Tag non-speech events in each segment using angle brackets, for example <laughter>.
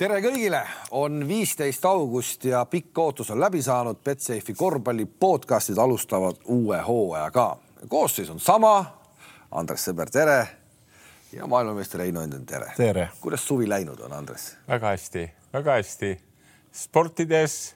tere kõigile, on viisteist august ja pikk ootus on läbi saanud. Betsafe'i korvpalli podcastid alustavad uue hooajaga. koosseis on sama. Andres Sõber, tere. ja maailmameister Heino Enden, tere. tere. kuidas suvi läinud on, Andres? väga hästi, väga hästi. sportides,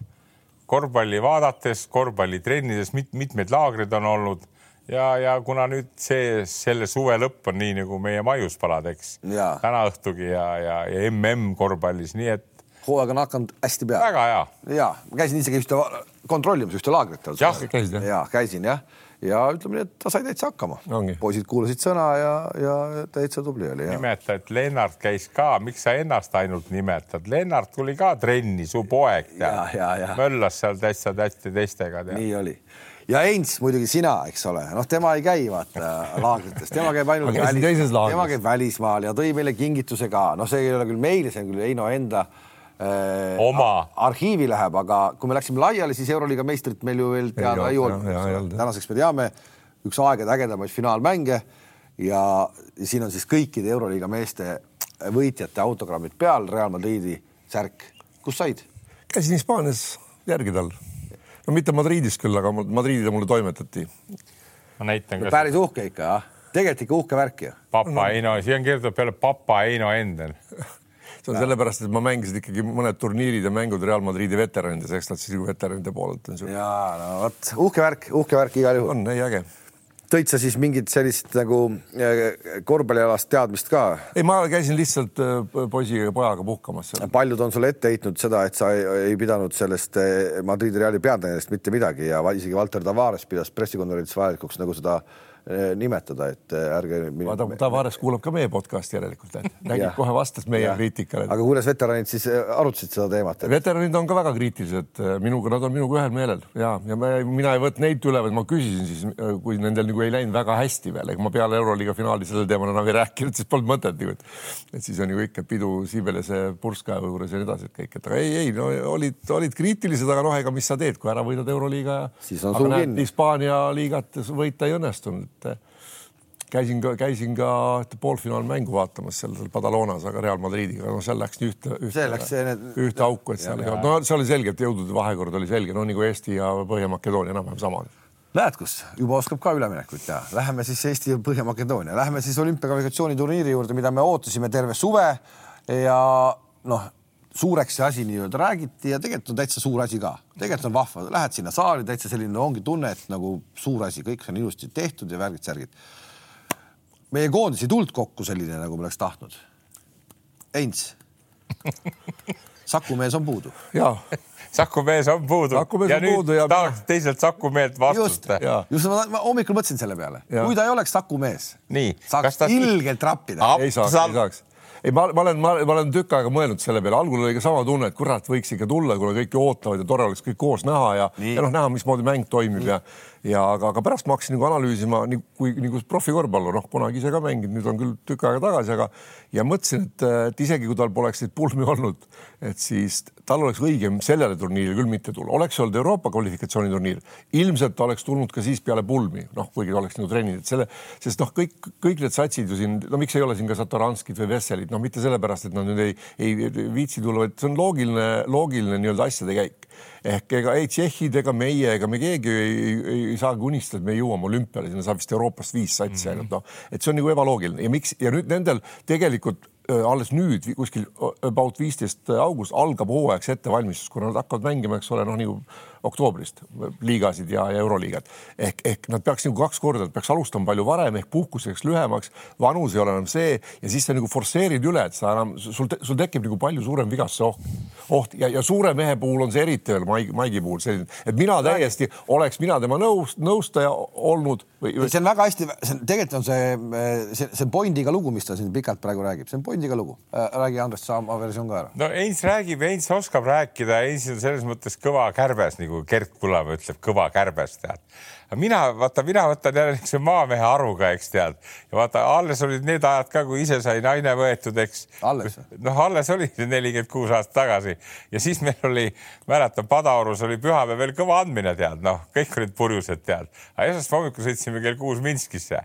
korvpalli vaadates, korvpallitrennides mit, mitmeid laagreid on olnud ja, ja kuna nüüd see, selle suve lõpp on nii nagu meie maiuspalad, eks. täna õhtugi ja, ja, ja mm korvpallis, nii et. hooaeg on hakanud hästi peale. väga hea. ja ma käisin isegi ühte kontrollimas ühte laagrit. jah, käisid jah? ja käisin jah ja ütleme nii, et ta sai täitsa hakkama. poisid kuulasid sõna ja, ja täitsa tubli oli. nimeta, et Lennart käis ka, miks sa ennast ainult nimetad, Lennart tuli ka trenni, su poeg tead, möllas seal täitsa täitsa teistega. nii oli ja Heinz muidugi sina, eks ole, noh, tema ei käi vaata laagrites, tema käib ainult välis, tema käib välismaal ja tõi meile kingituse ka, noh, see ei ole küll meile, see on küll Heino enda äh, oma. arhiivi läheb, aga kui me läksime laiali, siis Euroliiga meistrit meil ju veel teada ei, olnud. tänaseks me teame üks aegade ägedamaid finaalmänge ja siin on siis kõikide Euroliiga meeste võitjate autogrammid peal, Real Madridi särk, kus said? käisin Hispaanias järgi tal no mitte Madridis küll, aga Madridi mulle toimetati. ma näitan ka. päris uhke ikka, jah? tegelikult ikka uhke värk ju. papa no. Heino, siia on kirjutatud peale papa Heino Endel see on sellepärast, et ma mängisin ikkagi mõned turniirid ja mängud Real Madridi veteranides, eks nad siis veteranide poolelt on. ja no vot, uhke värk, uhke värk igal juhul. on, ei äge tõid sa siis mingit sellist nagu äh, korvpallialast teadmist ka? ei, ma käisin lihtsalt äh, poisi ja pojaga puhkamas paljud on sulle ette heitnud seda, et sa ei, ei pidanud sellest äh, Madridi Reali peatreenerist mitte midagi ja isegi Valter Tavares pidas pressikonverentsi vajalikuks nagu seda nimetada, et eh, ärge. vaata, Tavares kuulab ka meie podcast'i järelikult, nägid kohe vastas meie kriitikale. aga kuidas veteranid siis eh, arutasid seda teemat et...? veteranid on ka väga kriitilised minuga, nad on minuga ühel meelel ja, ja me, mina ei võtnud neid üle, vaid ma küsisin siis, kui nendel nagu ei läinud väga hästi veel, ega ma peale Euroliiga finaali sellel teemal enam ei rääkinud, siis polnud mõtet nagu, et, et siis on ju ikka pidu Siibelise purska juures ja nii edasi, et kõik, et aga ei, ei no olid, olid kriitilised, aga noh, ega mis sa teed, kui ära võidad Euroliiga ja. siis on sul kinni. Hispaania liigat võita ei õnnestunud et käisin ka, käisin ka poolfinaalmängu vaatamas seal, seal Badalonas, aga Real Madridiga, no seal läks nii ühte, ühte, need... ühte auku, et seal no see oli selge, et jõudude vahekord oli selge, no nagu Eesti ja Põhja-Makedoonia enam-vähem sama. näed, kus? Juba oskab ka üleminekuid teha. Läheme siis Eesti ja Põhja-Makedoonia, lähme siis olümpiakvalifikatsiooniturniiri juurde, mida me ootasime terve suve. Ja noh suureks see asi nii-öelda räägiti ja tegelikult on täitsa suur asi ka, tegelikult on vahva, lähed sinna saali, täitsa selline ongi tunne, et nagu suur asi, kõik on ilusti tehtud ja värgid-särgid. meie koondis ei tulnud kokku selline, nagu me oleks tahtnud. Heinz <laughs> Saku mees on puudu. jaa Saku mees on puudu. ja nüüd ja... tahaks teiselt Saku meelt vastust. just, just ma, ma hommikul mõtlesin selle peale, kui ta ei oleks Saku mees, saaks ta ilgelt rappida. ei saaks, ei saaks ei, ma, ma olen, ma olen tükk aega mõelnud selle peale, algul oli ka sama tunne, et kurat, võiks ikka tulla, kuna kõik ootavad ja tore oleks kõik koos näha ja, ja noh, näha, mismoodi mäng toimib Nii. ja ja aga, aga pärast ma hakkasin nagu analüüsima nii kui nagu profikorvpallur, noh, kunagi ise ka mänginud, nüüd on küll tükk aega tagasi, aga ja mõtlesin, et, et isegi kui tal poleks neid pulmi <laughs> olnud, et siis tal oleks õigem sellele turniirile küll mitte tulla, oleks olnud Euroopa kvalifikatsiooniturniir, ilmselt oleks tulnud ka siis peale pulmi, noh, kuigi ta oleks nagu trenninud, et selle, sest noh, kõik, kõik need satsid ju siin, no miks ei ole siin ka Satoranskid või Vesselid, noh, mitte sellepärast, et nad nüüd ei, ei viitsi tulla, vaid see on loogiline, loogiline nii-öelda asjade käik ehk ega ei tšehhid ega meie ega me keegi ei, ei, ei saagi unistada, et me jõuame olümpiale, sinna saab vist Euroopast viis satsi ainult mm -hmm. noh, et see on nagu ebaloogiline ja miks ja nüüd nendel tegelikult Äh, alles nüüd kuskil about viisteist august algab hooajaks ettevalmistus, kuna nad hakkavad mängima, eks ole, noh nagu oktoobrist liigasid ja, ja euroliigat ehk, ehk nad peaks nagu kaks korda, peaks alustama palju varem ehk puhkuseks lühemaks, vanus ei ole enam see ja siis sa nagu forsseerid üle, et sa enam sul, sul tekib nagu palju suurem vigastuse oht, oht ja, ja suure mehe puhul on see eriti veel Maigi, Maigi puhul selline, et mina täiesti oleks mina tema nõus, nõustaja olnud või, või.... see on väga hästi, see on tegelikult on see, see, see pointiga lugu, mis ta siin pikalt praegu räägib, see on pointiga lugu äh,. räägi, Andres, sa oma versioon ka ära. no Heinz räägib, Heinz oskab rääkida, Heinz on selles mõttes kõva kärbes, nagu Gert Kullamäe ütleb, kõva kärbes, tead. mina, vaata, mina võtan jälle niisuguse maamehe aruga, eks tead. ja vaata, alles olid need ajad ka, kui ise sai naine võetud, eks. noh, alles oli nelikümmend kuus aastat tagasi ja siis meil oli, mäletan, Padaorus oli pühapäev veel kõva andmine, tead, noh, kõik olid purjused, tead. aga esmaspäeva hommikul sõitsime kell kuus Minskisse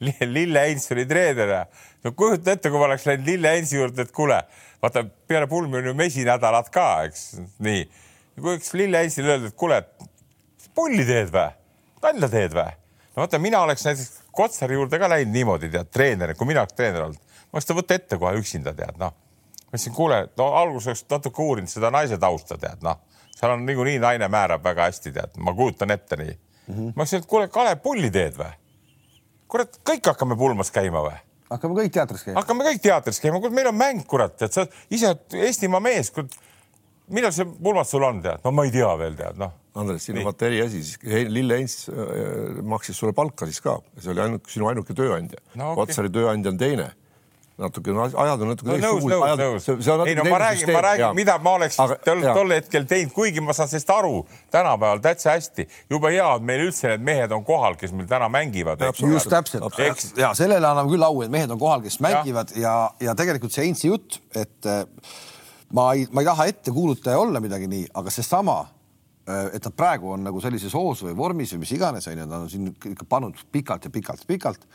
Lille Heinz oli treener ja no kujuta ette, kui ma oleks läinud Lille Heinzi juurde, et kuule, vaata peale pulmi on ju mesinädalad ka, eks nii. Kui üks Lille Heinzile öelda, et kuule, pulli teed või, nalja teed või? no vaata, mina oleks näiteks Kotsari juurde ka läinud niimoodi, tead, treener, kui mina oleks treener olnud, ma oleks ta võtta ette kohe üksinda, tead, noh. ma ütlesin, kuule, no alguses natuke uurinud seda naise tausta, tead, noh, seal on niikuinii naine määrab väga hästi, tead, ma kujutan ette nii mm. -hmm. ma ütlesin, et kuule, Kalev, pulli teed või? kurat, kõik hakkame pulmas käima või? hakkame kõik teatris käima. hakkame kõik teatris käima, kurat, meil on mäng, kurat, tead, sa ise Eestimaa mees, kurat. Millal see pulmas sul on, tead? no ma ei tea veel, tead, noh Andres, siin on vaata eriasi, siis Lille Heinz äh, maksis sulle palka siis ka, see oli ainult sinu ainuke tööandja no,. Okay. Kotsari tööandja on teine natuke no, ajad on natuke no, nõus, nõus, nõus. ei no ma räägin, ma räägin, mida ma oleks Aga, tol, tol hetkel teinud, kuigi ma saan sellest aru tänapäeval täitsa hästi. jube hea, et meil üldse need mehed on kohal, kes meil täna mängivad. just täpselt ja sellele anname küll au, et mehed on kohal, kes mängivad ja, ja, ja tegelikult see Heinzi jutt, et äh, ma ei, ma ei taha ettekuulutaja olla midagi nii, aga seesama äh, et nad praegu on nagu sellises hoos või vormis või mis iganes, onju, nad on siin ikka pannud pikalt ja pikalt, pikalt.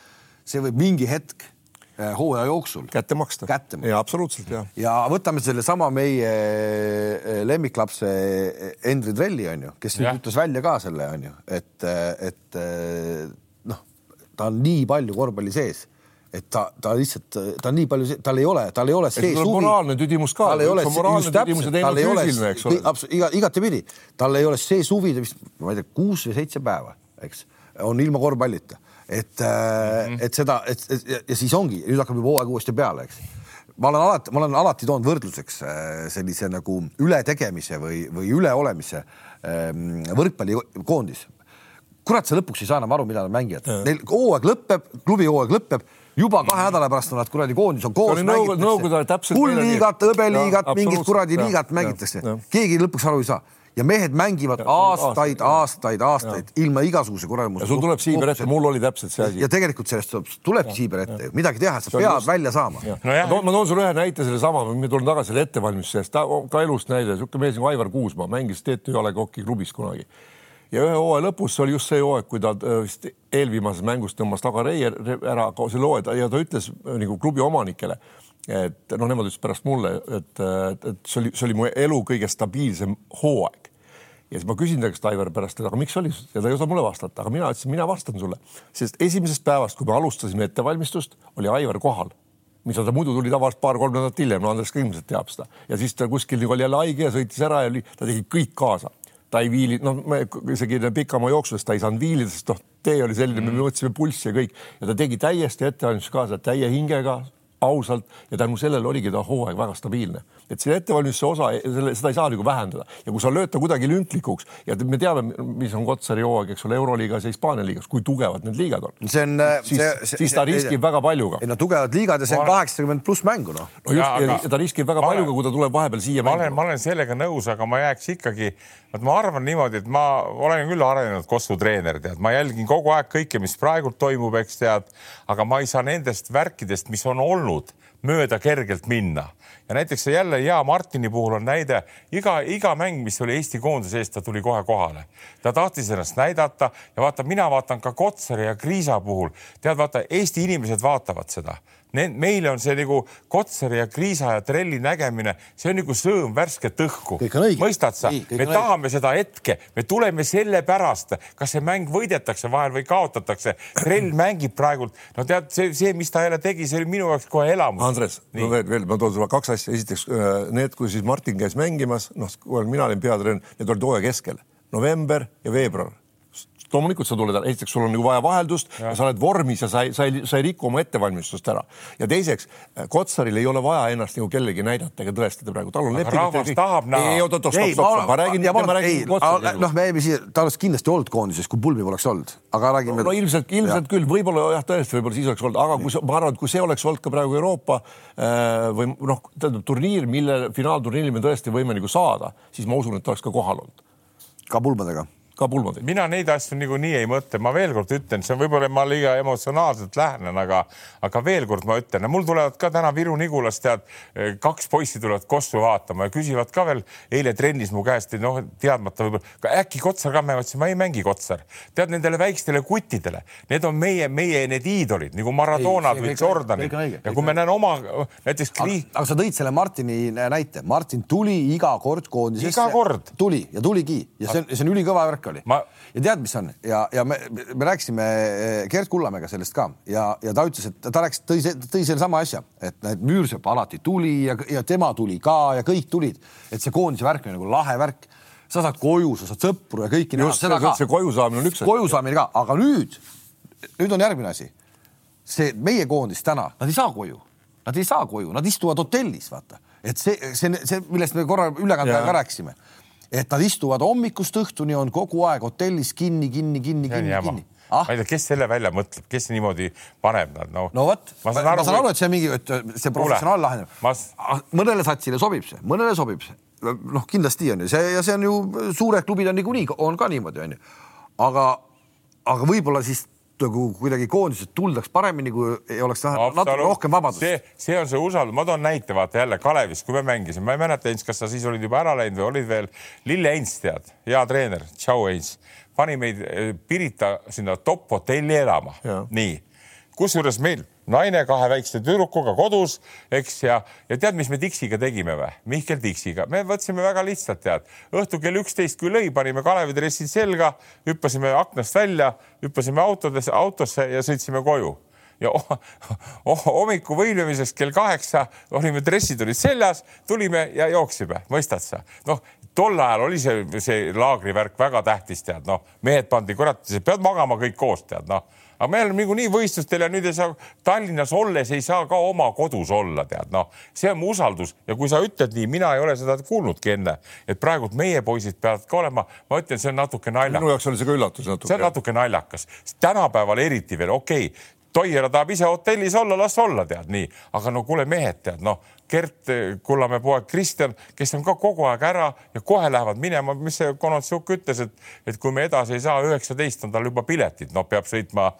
see võib mingi hetk Äh, hooaja jooksul. kätte maksta. kätte maksta. ja absoluutselt ja. ja võtame sellesama meie äh, lemmiklapse Endri Trelli onju, kes nüüd ütles välja ka selle onju, et, et noh, ta on nii palju korvpalli sees et ta, ta lihtsalt, ta on nii palju, tal ei ole, tal ei ole see suvi. moraalne tüdimus ka. tal ei ole, just täpselt, tal ei ole, iga, igatepidi, tal ei ole see suvi, vist ma ei tea, kuus või seitse päeva, eks, on ilma korvpallita et mm, -hmm. et seda, et, et ja, ja siis ongi, nüüd hakkab juba hooaeg uuesti peale, eks. ma olen alati, ma olen alati toonud võrdluseks äh, sellise nagu ületegemise või, või üleolemise ähm, võrkpallikoondis. kurat, sa lõpuks ei saa enam aru, mida nad mängivad. Neil hooaeg lõpeb, klubi hooaeg lõpeb juba kahe nädala pärast on nad kuradi koondis on koos. hullliigat, hõbeliigat, mingit kuradi liigat mängitakse. keegi lõpuks aru ei saa. Ja mehed mängivad ja, aastaid, aastaid, aastaid ja. ilma igasuguse kuramuse. sul tuleb siiber ette, mul oli täpselt see asi. ja tegelikult sellest tuleb, tulebki siiber ette, midagi teha, sa pead just... välja saama. No. ma toon, ma toon sulle ühe näite sellesama, ma tulen tagasi selle ettevalmistuse eest, ka elust näide, niisugune mees nagu Aivar Kuusmaa mängis TTÜ A Le Coq'i klubis kunagi ja ühe hooaja lõpus, see oli just see hooaeg, kui ta äh, vist eelviimases mängus tõmbas tagareier ära selle hooaja ja ta ütles äh, nagu klubi omanikele, et noh, nemad ütlesid pärast mulle, et, et see oli, see oli mu elu kõige stabiilsem hooaeg. ja siis ma küsin ta käest, Aivar, pärast, et aga miks oli? Ja ta ei osanud mulle vastata, aga mina ütlesin, mina vastan sulle, sest esimesest päevast, kui me alustasime ettevalmistust, oli Aivar kohal mis ta muidu tuli tavaliselt paar-kolm nädalat hiljem, no Andres ka ilmselt teab seda. Ja siis ta kuskil nagu oli jälle haige ja sõitis ära ja oli, ta tegi kõik kaasa ta ei viili, noh, isegi pikamaa jooksudes ta ei saanud viilida, sest noh, tee oli selline mm., me võtsime pulssi ja kõik ja ta tegi täiesti ettevalmistust kaasa, täie hingega, ausalt ja tänu sellele oligi ta hooaeg väga stabiilne. Et selle ettevalmistuse osa, selle, seda ei saa nagu vähendada ja kui sa lööd ta kuidagi lünklikuks ja me teame, mis on Kotsari hooaeg, eks ole, Euroliigas ja Hispaania liigas, kui tugevad need liigad on. see on, siis, siis ta riskib see, väga paljuga. ei no tugevad liigad ja see on kaheksakümmend pluss mängu noh. no just, ja, aga, ta riskib väga paljuga, kui ta tuleb vahepeal siia. ma olen, ma olen sellega nõus, aga ma jääks ikkagi, vot ma arvan niimoodi, et ma olen küll arenenud Kossu treener, tead, ma jälgin kogu aeg kõike, mis praegult toimub, eks tead, aga ma ei saa nendest värkidest, mis on olnud mööda kergelt minna. ja näiteks jälle hea Martini puhul on näide, iga, iga mäng, mis oli Eesti koondise eest, ta tuli kohe kohale. ta tahtis ennast näidata ja vaata, mina vaatan ka Kotsari ja Kriisa puhul, tead, vaata Eesti inimesed vaatavad seda meile on see nagu Kotsari ja Kriisa ja Trelli nägemine, see on nagu sõõm värsket õhku. mõistad sa? me tahame õige. seda hetke, me tuleme sellepärast, kas see mäng võidetakse vahel või kaotatakse. Trell mängib praegult, no tead, see, see, mis ta jälle tegi, see oli minu jaoks kohe elamus. Andres, no veel, veel ma toon sulle kaks asja, esiteks äh, need, kui siis Martin käis mängimas, noh, mina olin peatreener, need olid hooaja keskel, november ja veebruar loomulikult sa tuled, esiteks sul on nagu vaja vaheldust ja. ja sa oled vormis ja sa ei, sa ei, sa ei riku oma ettevalmistust ära. ja teiseks, Kotsaril ei ole vaja ennast nagu kellegi näidata ega tõestada praegu, tal on leping. rahvas tahab näha. ei, oot, oot, stopp, stopp, ma räägin, ma räägin Kotsarist. noh, me jäime siia, ta oleks kindlasti olnud koondises, kui pulmi poleks olnud, aga räägime. no ilmselt, ilmselt ja. küll, võib-olla jah, tõesti, võib-olla siis oleks olnud, aga kui ma arvan, et kui see oleks olnud ka praegu Euroopa äh, või noh, tähendab turniir, mille finaalturniiril me tõesti võime nagu saada, siis ma usun, et ta oleks ka kohal olnud. ka pulmadega ka pulmadeid. mina neid asju niikuinii ei mõtle, ma veel kord ütlen, see on võib-olla ma liiga emotsionaalselt lähenen, aga, aga veel kord ma ütlen, mul tulevad ka täna Viru-Nigulas tead, kaks poissi tulevad Kossu vaatama ja küsivad ka veel eile trennis mu käest, noh, teadmata võib-olla äkki Kotsar ka, ma ütlesin, ma ei mängi Kotsar. tead nendele väikestele kuttidele, need on meie, meie need iidolid nagu Maradonad või Jordanid ja kui me näen oma näiteks. aga, aga sa tõid selle Martini näite, Martin tuli iga kord koondisesse. iga kord. tuli ja tuligi ja see on, see on ülikõva värk oli. Ma.... ja tead, mis on? Ja, ja me, me rääkisime eh, Gerd Kullamäega sellest ka. Ja, ja ta ütles, et ta rääkis, tõi, tõi selle sama asja, et need Müürsepp alati tuli ja, ja tema tuli ka ja kõik tulid, et see koondise värk on nagu lahe värk. sa saad koju, sa saad sõpru ja kõiki ka. see koju saamine on üks asi. koju saamine ka, aga nüüd, nüüd on järgmine asi. see meie koondis täna, nad ei saa koju, nad ei saa koju, nad istuvad hotellis, vaata, et see, see, see, millest me korra ülekande ajal ka rääkisime et nad istuvad hommikust õhtuni, on kogu aeg hotellis kinni, kinni, kinni, kinni, kinni ah?. ma ei tea, kes selle välja mõtleb, kes niimoodi paneb nad, no. no vot, ma saan aru, aru, et see mingi, et see professionaal lahendab ma.... Ah, mõnele satsile sobib see, mõnele sobib see. noh, kindlasti on ju see ja see on ju suured klubid on niikuinii, on ka niimoodi, on ju. aga, aga võib-olla siis nagu kuidagi koondised tuldaks paremini, kui oleks natuke rohkem vabadust. see, see on see usaldus, ma toon näite, vaata jälle Kalevis, kui me mängisime, ma ei mäleta, Heinz, kas sa siis olid juba ära läinud või olid veel, Lille Heinz, tead, hea treener, tšau Heinz, pani meid eh, Pirita sinna top hotelli elama, nii, kusjuures meil naine kahe väikse tüdrukuga kodus, eks, ja, ja tead, mis me Dixiga tegime või? Mihkel Dixiga, me võtsime väga lihtsalt, tead, õhtul kell üksteist, kui lõi, panime Kalevi dressid selga, hüppasime aknast välja, hüppasime autodesse, autosse ja sõitsime koju. Ja oh, oh, hommiku võimlemiseks kell kaheksa olime, dressid olid seljas, tulime ja jooksime, mõistad sa? noh, tol ajal oli see, see laagrivärk väga tähtis, tead, noh, mehed pandi, kurat, pead magama kõik koos, tead, noh aga me oleme niikuinii võistlustel ja nüüd ei saa Tallinnas olles ei saa ka oma kodus olla, tead noh, see on mu usaldus ja kui sa ütled nii, mina ei ole seda kuulnudki enne, et praegult meie poisid peavad ka olema, ma ütlen, see on natuke naljakas. minu jaoks oli see ka üllatus natuke. see on natuke naljakas, tänapäeval eriti veel, okei okay,, Toiera tahab ise hotellis olla, las olla, tead nii, aga no kuule, mehed, tead noh, Gert Kullamäe poeg Kristjan, kes on ka kogu aeg ära ja kohe lähevad minema, mis see Konotsuk ütles, et, et kui me edasi ei saa, üheksateist on tal juba piletid, noh, peab sõitma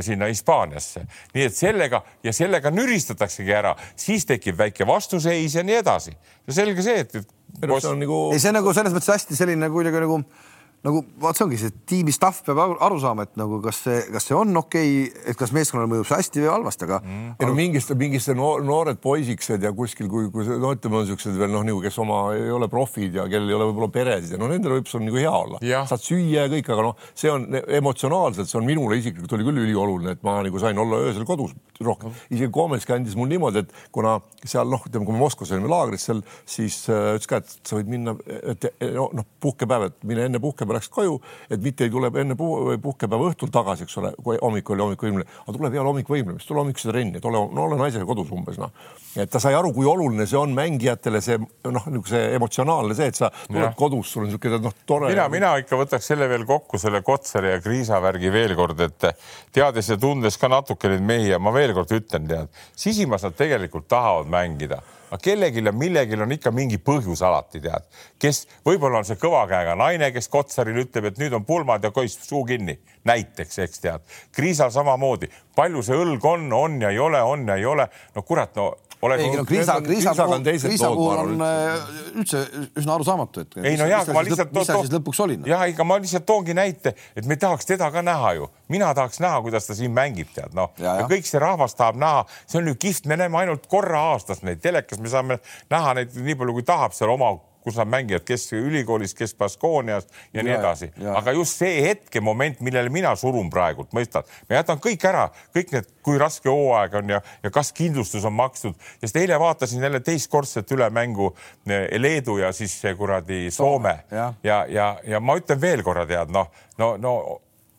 sinna Hispaaniasse. nii et sellega ja sellega nüristataksegi ära, siis tekib väike vastuseis ja nii edasi. selge see, et, et. See on nagu. ei, see on nagu selles mõttes hästi selline kuidagi nagu, nagu nagu vaat see ongi see tiimi staff peab aru saama, et nagu kas see, kas see on okei okay,, et kas meeskonnale mõjub see hästi või halvasti, aga mm.. ei no mingist, mingist noor, noored poisikesed ja kuskil, kui, kui no ütleme, on siuksed veel noh, nagu kes oma ei ole profid ja kellel ei ole võib-olla peresid ja no nendel võib on nagu hea olla, saad süüa ja kõik, aga noh, see on emotsionaalselt, see on minule isiklikult oli küll ülioluline, et ma nagu sain olla öösel kodus rohkem. Mm.. isegi Komelski andis mul niimoodi, et kuna seal noh, ütleme, kui me Moskvas olime laagris seal, siis äh, ütles ka, et sa võid minna, et noh, puhkepäev, et mine enne puhkepäeva läks koju, et mitte ei tule enne puhkepäeva õhtul tagasi, eks ole, kui hommik oli hommikuvõimlemine, aga tule peale hommikuvõimlemist, tule hommikusse trenni, et ole, no ole naisega kodus umbes noh. et ta sai aru, kui oluline see on mängijatele see noh, see emotsionaalne see, et sa tuled ja. kodus, sul on niisugune noh, tore. mina, mina ikka võtaks selle veel kokku, selle Kotsari ja Kriisa värgi veel kord, et teades ja tundes ka natuke neid mehi ja ma veel kord ütlen, tead, sisimas nad tegelikult tahavad mängida aga kellelgi ja millegil on ikka mingi põhjus alati tead, kes võib-olla on see kõva käega naine, kes Kotsarile ütleb, et nüüd on pulmad ja kois suu kinni, näiteks, eks tead. Kriisal samamoodi, palju see õlg on, on ja ei ole, on ja ei ole. no kurat, no. Ei no Kriisa, Kriisa puhul, Kriisa puhul on äh, üldse üsna arusaamatu, et. ei no jaa, aga ma lihtsalt. mis ta siis lõpuks oli no?? ja ega ma lihtsalt toongi näite, et me tahaks teda ka näha ju, mina tahaks näha, kuidas ta siin mängib, tead noh, ja, ja kõik see rahvas tahab näha, see on ju kihvt, me näeme ainult korra aastas neid telekas, me saame näha neid nii palju, kui tahab seal oma kus nad mängivad, kes ülikoolis, kes Baskoonias ja, ja nii edasi. aga just see hetkemoment, millele mina surun praegult, mõistad, ma jätan kõik ära, kõik need, kui raske hooaeg on ja, ja kas kindlustus on makstud, sest eile vaatasin jälle teistkordselt üle mängu eh, Leedu ja siis kuradi Soome ja, ja, ja, ja ma ütlen veel korra, tead noh, no, no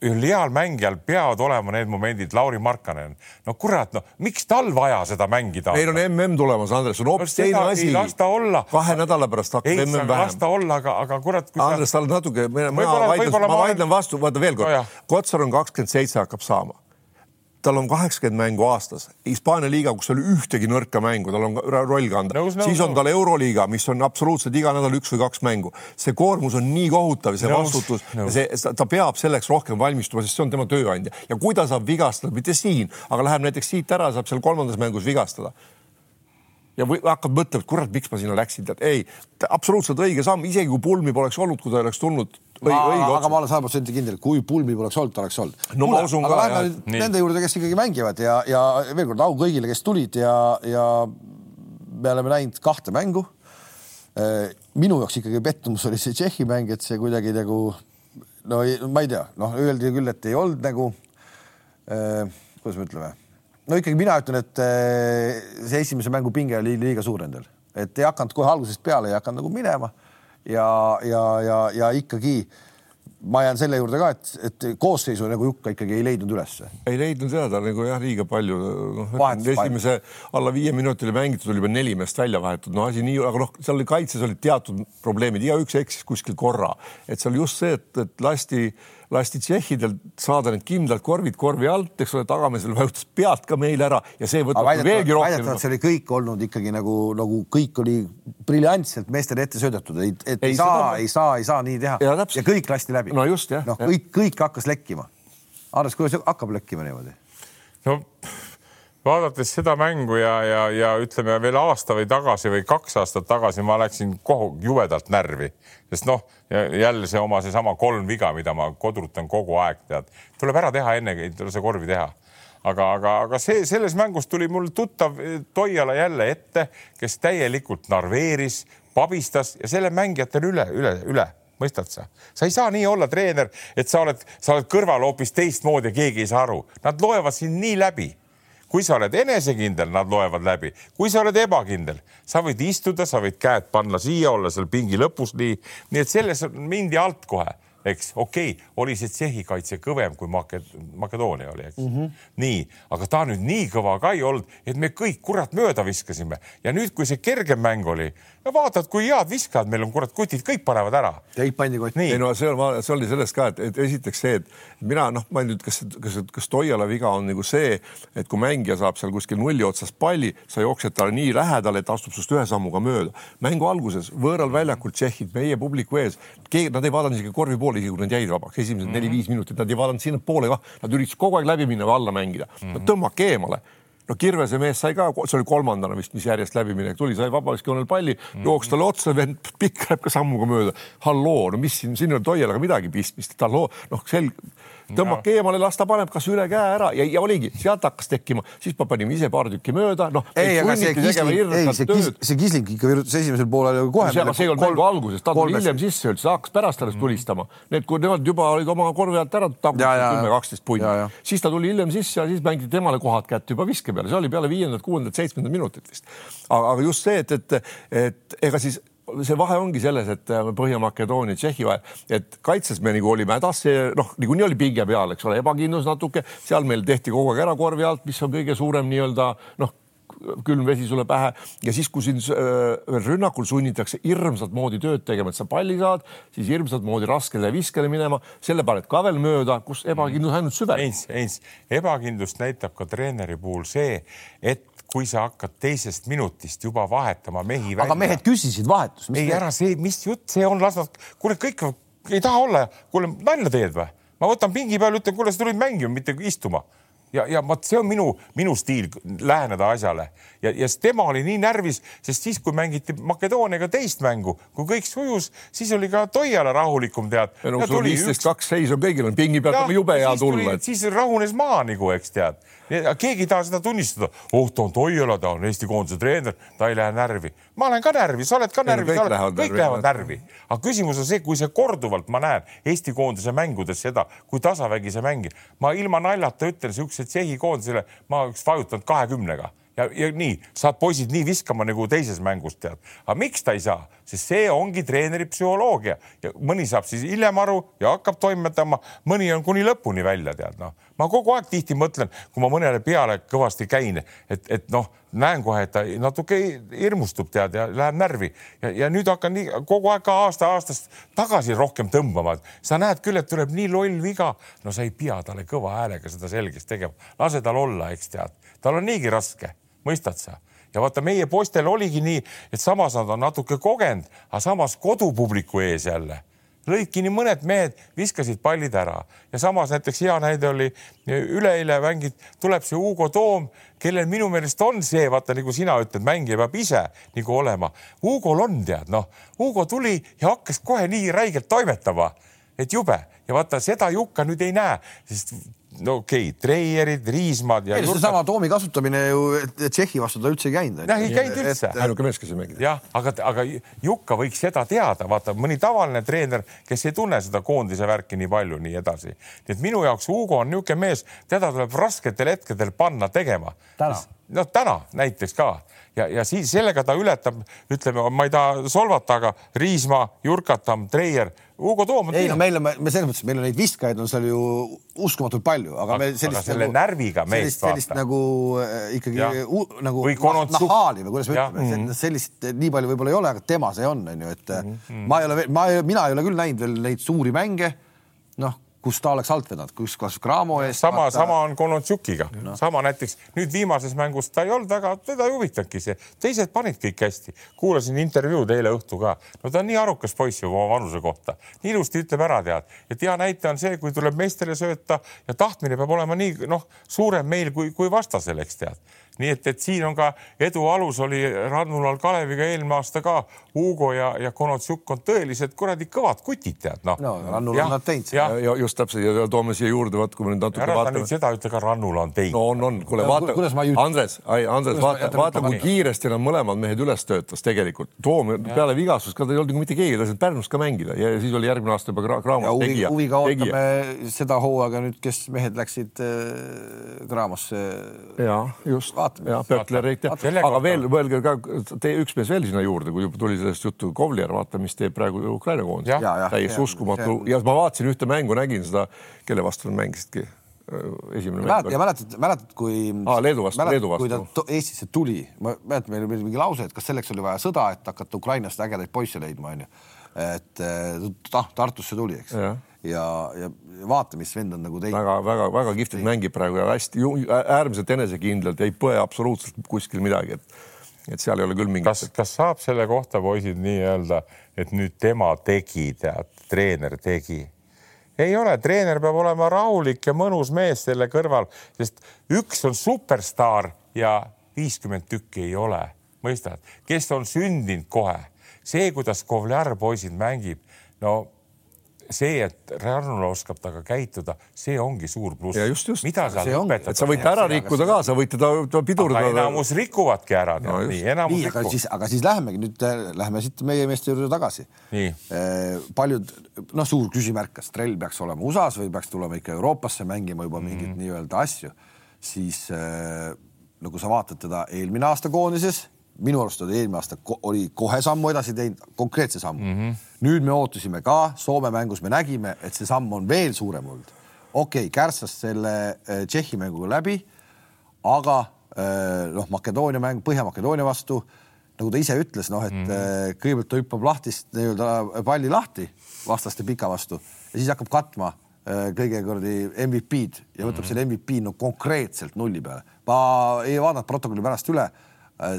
ühel heal mängijal peavad olema need momendid, Lauri Markkanen. no kurat, no miks tal vaja seda mängida? meil on MM tulemas, Andres, on hoopis no, teine asi. las ta olla. kahe nädala pärast hakkab MM vähem. las ta olla, aga, aga kurat. Andres, sa oled natuke, ma vaidlen, ma vaidlen vastu, vaata veel kord no,, Kotsar on kakskümmend seitse, hakkab saama tal on kaheksakümmend mängu aastas, Hispaania liiga, kus ei ole ühtegi nõrka mängu, tal on roll kanda, siis on tal Euroliiga, mis on absoluutselt iga nädal üks või kaks mängu. see koormus on nii kohutav, see nõus, vastutus, see, ta peab selleks rohkem valmistuma, sest see on tema tööandja. Ja kui ta saab vigastada, mitte siin, aga läheb näiteks siit ära, saab seal kolmandas mängus vigastada. Ja või hakkad mõtlema, et kurat, miks ma sinna läksin, tead, ei, absoluutselt õige samm, isegi kui pulmi poleks olnud, kui ta oleks tulnud õige, õige aga ma olen sada protsenti kindel, kui pulmi poleks olnud, oleks olnud. no Kuule, ma usun ka. aga lähme nüüd nende juurde, kes ikkagi mängivad ja, ja veel kord au kõigile, kes tulid ja, ja me oleme näinud kahte mängu. Äh, minu jaoks ikkagi pettumus oli see Tšehhi mäng, et see kuidagi nagu no ma ei tea, noh, öeldi küll, et ei olnud nagu eh,, kuidas me ütleme no ikkagi mina ütlen, et eh, see esimese mängu pinge oli liiga suur endal, et ei hakanud kohe algusest peale, ei hakanud nagu minema ja, ja, ja, ja ikkagi ma jään selle juurde ka, et, et koosseisu nagu Jukka ikkagi ei leidnud ülesse. ei leidnud ja ta nagu jah, liiga palju noh, esimese alla viie minutile mängitud oli juba neli meest välja vahetud, no asi nii, aga noh, seal oli kaitses olid teatud probleemid, igaüks eksis kuskil korra, et seal just see, et, et lasti lasti tšehhidel saada need kindlad korvid korvi alt, eks ole, tagameesel vajutas pealt ka meil ära ja see võtab veelgi rohkem. väidetavalt see oli kõik olnud ikkagi nagu, nagu kõik oli briljantselt meestele ette söödetud, et, et ei, ei saa, ei saa, ei saa nii teha ja, ja kõik lasti läbi. no just jah. noh, kõik, kõik hakkas lekkima. Andres, kuidas hakkab lekkima niimoodi? no vaadates seda mängu ja, ja, ja ütleme veel aasta või tagasi või kaks aastat tagasi ma läksin kogu jubedalt närvi, sest noh, jälle see oma seesama kolm viga, mida ma kodrutan kogu aeg, tead, tuleb ära teha enne, ei tule see korvi teha. Aga, aga, aga see selles mängus tuli mul tuttav Toiala jälle ette, kes täielikult narveeris, pabistas ja selle mängijatele üle, üle, üle. Mõistad sa? sa ei saa nii olla treener, et sa oled, sa oled kõrval hoopis teistmoodi ja keegi ei saa aru. Nad loevad sind nii läbi kui sa oled enesekindel, nad loevad läbi, kui sa oled ebakindel, sa võid istuda, sa võid käed panna siia, olla seal pingi lõpus, nii, nii et selles mindi alt kohe eks okei okay,, oli see Tšehhi kaitse kõvem kui Make-, Makedoonia oli, eks mm. -hmm. nii, aga ta nüüd nii kõva ka ei olnud, et me kõik kurat mööda viskasime ja nüüd, kui see kergem mäng oli, no vaatad, kui head viskajad meil on, kurat, kutid kõik panevad ära. Teid pandi kotti. ei no see on, see oli sellest ka, et, et esiteks see, et mina noh, ma nüüd, kas, kas, kas Toiala viga on nagu see, et kui mängija saab seal kuskil nulli otsast palli, sa jooksed talle nii lähedale, et astub sinust ühe sammuga mööda. mängu alguses võõral väljakul tšehhid meie publiku ees, nad ei vaadanud isegi korvi poole poole, isegi kui nad jäid vabaks, esimesed mm -hmm. neli-viis minutit, nad ei vaadanud sinnapoole kah, nad üritasid kogu aeg läbi minna või alla mängida mm. -hmm. no tõmmake eemale no Kirvese mees sai ka, see oli kolmandana vist, mis järjest läbiminek tuli, sai vabaviskejoonel palli mm, -hmm. jooksis talle otsa, vend <laughs> pikk läheb ka sammuga mööda. halloo, no mis siin, siin ei ole Toialaga midagi pistmist, halloo, noh, selge tõmmake eemale, las ta paneb kas üle käe ära ja, ja oligi, sealt hakkas tekkima, siis me panime ise paar tükki mööda, noh. ei, aga see Kisling, ei see Kisling, see Kisling ikka virutas esimesel poolel kohe. see, see ei olnud mängu alguses, ta tuli hiljem sisse üldse, hakkas pärast alles tulistama. Need, kui nemad juba olid oma korvi alt ära tagunud kümme, kaksteist punni, siis ta tuli hiljem sisse ja siis mängiti temale kohad kätte juba viske peale, see oli peale viiendat, kuuendat, seitsmendat minutit vist. aga just see, et, et, et ega siis see vahe ongi selles, et äh, Põhja-Makedoonia, Tšehhi vahel, et kaitses me nagu olime hädas, see noh, niikuinii oli pinge peal, eks ole, ebakindlus natuke, seal meil tehti kogu aeg ära korvi alt, mis on kõige suurem nii-öelda noh, külm vesi sulle pähe ja siis, kui sind äh, rünnakul sunnitakse hirmsat moodi tööd tegema, et sa palli saad, siis hirmsat moodi raskele viskele minema, selle paned ka veel mööda, kus ebakindlus ainult süveneb. Heinz, Heinz, ebakindlust näitab ka treeneri puhul see, et kui sa hakkad teisest minutist juba vahetama mehi välja. aga mehed küsisid vahetust. ei, ära see, mis jutt see on, las nad, kuule, kõik ei taha olla, kuule nalja teed või? ma võtan pingi peal, ütlen, kuule, sa tulid mängima, mitte istuma ja, ja vot see on minu, minu stiil läheneda asjale ja, ja tema oli nii närvis, sest siis, kui mängiti Makedooniaga teist mängu, kui kõik sujus, siis oli ka Toiala rahulikum, tead. no sul viisteist kaks seis on kõigil on pingi pealt on jube hea tulla. siis rahunes maha nagu, eks tead. Keegi ei taha seda tunnistada. oh, ta on Toiala, ta on Eesti koondise treener, ta ei lähe närvi. ma olen ka närvi, sa oled ka närvi, kõik, lähevad, kõik lähevad närvi. aga küsimus on see, kui see korduvalt, ma näen Eesti koondise mängudes seda, kui tasavägi see mängib, ma ilma naljata ütlen siukse Tšehhi koondisele, ma oleks vajutanud kahekümnega ja, ja nii saad poisid nii viskama nagu teises mängus tead. aga miks ta ei saa, sest see ongi treeneri psühholoogia. Ja mõni saab siis hiljem aru ja hakkab toimetama, mõni on kuni lõpuni välja tead noh. ma kogu aeg tihti mõtlen, kui ma mõnele peale kõvasti käin, et, et noh, näen kohe, et ta natuke hirmustub tead ja läheb närvi. Ja, ja nüüd hakkan nii kogu aeg ka aasta-aastast tagasi rohkem tõmbama. sa näed küll, et tuleb nii loll viga, no sa ei pea talle kõva häälega seda selgeks tegema, lase tal olla, eks tead, tal on niigi raske mõistad sa? ja vaata, meie poistel oligi nii, et samas nad on natuke kogenud, aga samas kodupubliku ees jälle lõidki nii mõned mehed, viskasid pallid ära ja samas näiteks hea näide oli üleeile mängid, tuleb see Hugo Toom, kellel minu meelest on see, vaata nagu sina ütled, mängija peab ise nagu olema. Hugol on tead, noh, Hugo tuli ja hakkas kohe nii räigelt toimetama, et jube ja vaata seda Jukka nüüd ei näe, sest no okei okay,, Treierid, Riismad ja. seesama Toomi kasutamine ju Tšehhi vastu ta üldse ei käinud. jah, ei käinud üldse. ainuke mees, kes ei mänginud. jah, aga, aga Jukka võiks seda teada, vaata mõni tavaline treener, kes ei tunne seda koondise värki nii palju, nii edasi. nii et minu jaoks Hugo on niisugune mees, teda tuleb rasketel hetkedel panna tegema. noh, täna näiteks ka ja, ja siis sellega ta ületab, ütleme, ma ei taha solvata, aga Riismaa, Jurkatam, Treier, Hugo Toom. ei no meil on, me selles mõttes, meil on neid viskajaid on seal ju uskumatult palju, aga me sellist. selle nagu, närviga meest vaata. sellist nagu äh, ikkagi u, nagu nahaali või kuidas me ütleme, mm -hmm. sellist nii palju võib-olla ei ole, aga tema see on, on ju, et mm -hmm. ma ei ole, ma, mina ei ole küll näinud veel neid suuri mänge. noh kus ta oleks alt vedanud, kus kas Cramo ees. sama vaata..., sama on Konontšukiga no., sama näiteks nüüd viimases mängus ta ei olnud väga, teda ei huvitanudki see, teised panid kõik hästi. kuulasin intervjuud eile õhtu ka, no ta on nii arukas poiss juba oma vanuse kohta, nii ilusti ütleb ära, tead, et hea näite on see, kui tuleb meestele sööta ja tahtmine peab olema nii noh, suurem meil kui, kui vastasel, eks tead nii et, et siin on ka edu alus oli Rannulal Kaleviga eelmine aasta ka Hugo ja, ja Konotsjuk on tõelised kuradi kõvad kutid, tead noh. no Rannul on nad teinud seda. ja just täpselt ja toome siia juurde, vaat kui me nüüd natuke ära vaatame. seda ütle ka Rannul on teinud. no on, on, kuule vaata, Andres, Andres, vaata, vaata kui kiiresti nad mõlemad mehed üles töötas tegelikult. Toom peale vigastust ka ta ei olnud nagu mitte keegi, ta sai Pärnus ka mängida ja siis oli järgmine aasta juba Graamos tegija. huviga ootame seda hooaega nüüd, kes mehed läksid äh, Graamosse. ja just vaatame. jah, Pökler, aga veel mõelge ka, tee üks mees veel sinna juurde, kui juba tuli sellest juttu, Kovlier, vaata, mis teeb praegu Ukraina koondis. täiesti uskumatu ja ma vaatasin ühte mängu, nägin seda, kelle vastu nad mängisidki esimene mäletad, ja mäletad, mäletad, kui ah,. Leedu vastu, Leedu vastu. kui ta Eestisse tuli, ma mäletan, meil oli mingi lause, et kas selleks oli vaja sõda, et hakata Ukrainast ägedaid poisse leidma, onju. et noh, Tartusse tuli, eks. Ja, ja, vaata, mis vend on nagu teinud väga,. väga-väga-väga kihvtilt mängib praegu ja hästi äärmiselt enesekindlalt, ei põe absoluutselt kuskil midagi, et et seal ei ole küll mingit. kas, kas saab selle kohta poisid nii öelda, et nüüd tema tegi, tead, treener tegi? ei ole, treener peab olema rahulik ja mõnus mees selle kõrval, sest üks on superstaar ja viiskümmend tükki ei ole, mõistad, kes on sündinud kohe. see, kuidas Kovlar poisid mängib, no see, et Rannula oskab temaga käituda, see ongi suur pluss. mida sa õpetad? sa võid ära rikkuda ka, sa võid teda pidurdada. enamus rikuvadki ära no,. nii, enamus nii, aga siis, aga siis lähemegi nüüd, äh, lähme siit meie meeste juurde tagasi. Eh, paljud, noh, suur küsimärk, kas Trell peaks olema USA-s või peaks tulema ikka Euroopasse mängima juba mingeid mm -hmm. nii-öelda asju, siis äh, nagu sa vaatad teda eelmine aasta koondises minu arust oli eelmine aasta oli kohe sammu edasi teinud, konkreetse sammu mm. -hmm. nüüd me ootasime ka Soome mängus, me nägime, et see samm on veel suurem olnud. okei okay,, kärtsas selle äh, Tšehhi mänguga läbi, aga äh, noh, Makedoonia mäng Põhja-Makedoonia vastu, nagu ta ise ütles, noh, et mm -hmm. kõigepealt ta hüppab lahtist nii-öelda palli lahti vastaste pika vastu ja siis hakkab katma kõige kuradi MVP-d ja võtab mm -hmm. selle MVP no konkreetselt nulli peale. ma ei vaadanud protokolli pärast üle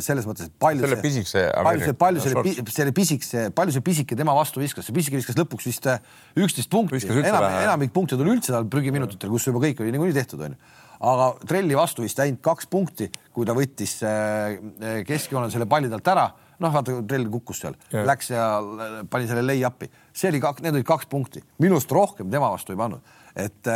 selles mõttes, et palju selle pisikese palju see, palju selle, selle pisikese, palju see pisike tema vastu viskas, see pisike viskas lõpuks vist äh, üksteist punkti, enam, enamik punkte tuli üldse tal prügiminutitel, kus juba kõik oli niikuinii tehtud, onju. aga Trelli vastu vist ainult kaks punkti, kui ta võttis äh, keskjoonel selle palli talt ära, noh, vaata, Trell kukkus seal, läks ja pani selle lay-up'i, see oli kaks, need olid kaks punkti, minust rohkem tema vastu ei pannud, et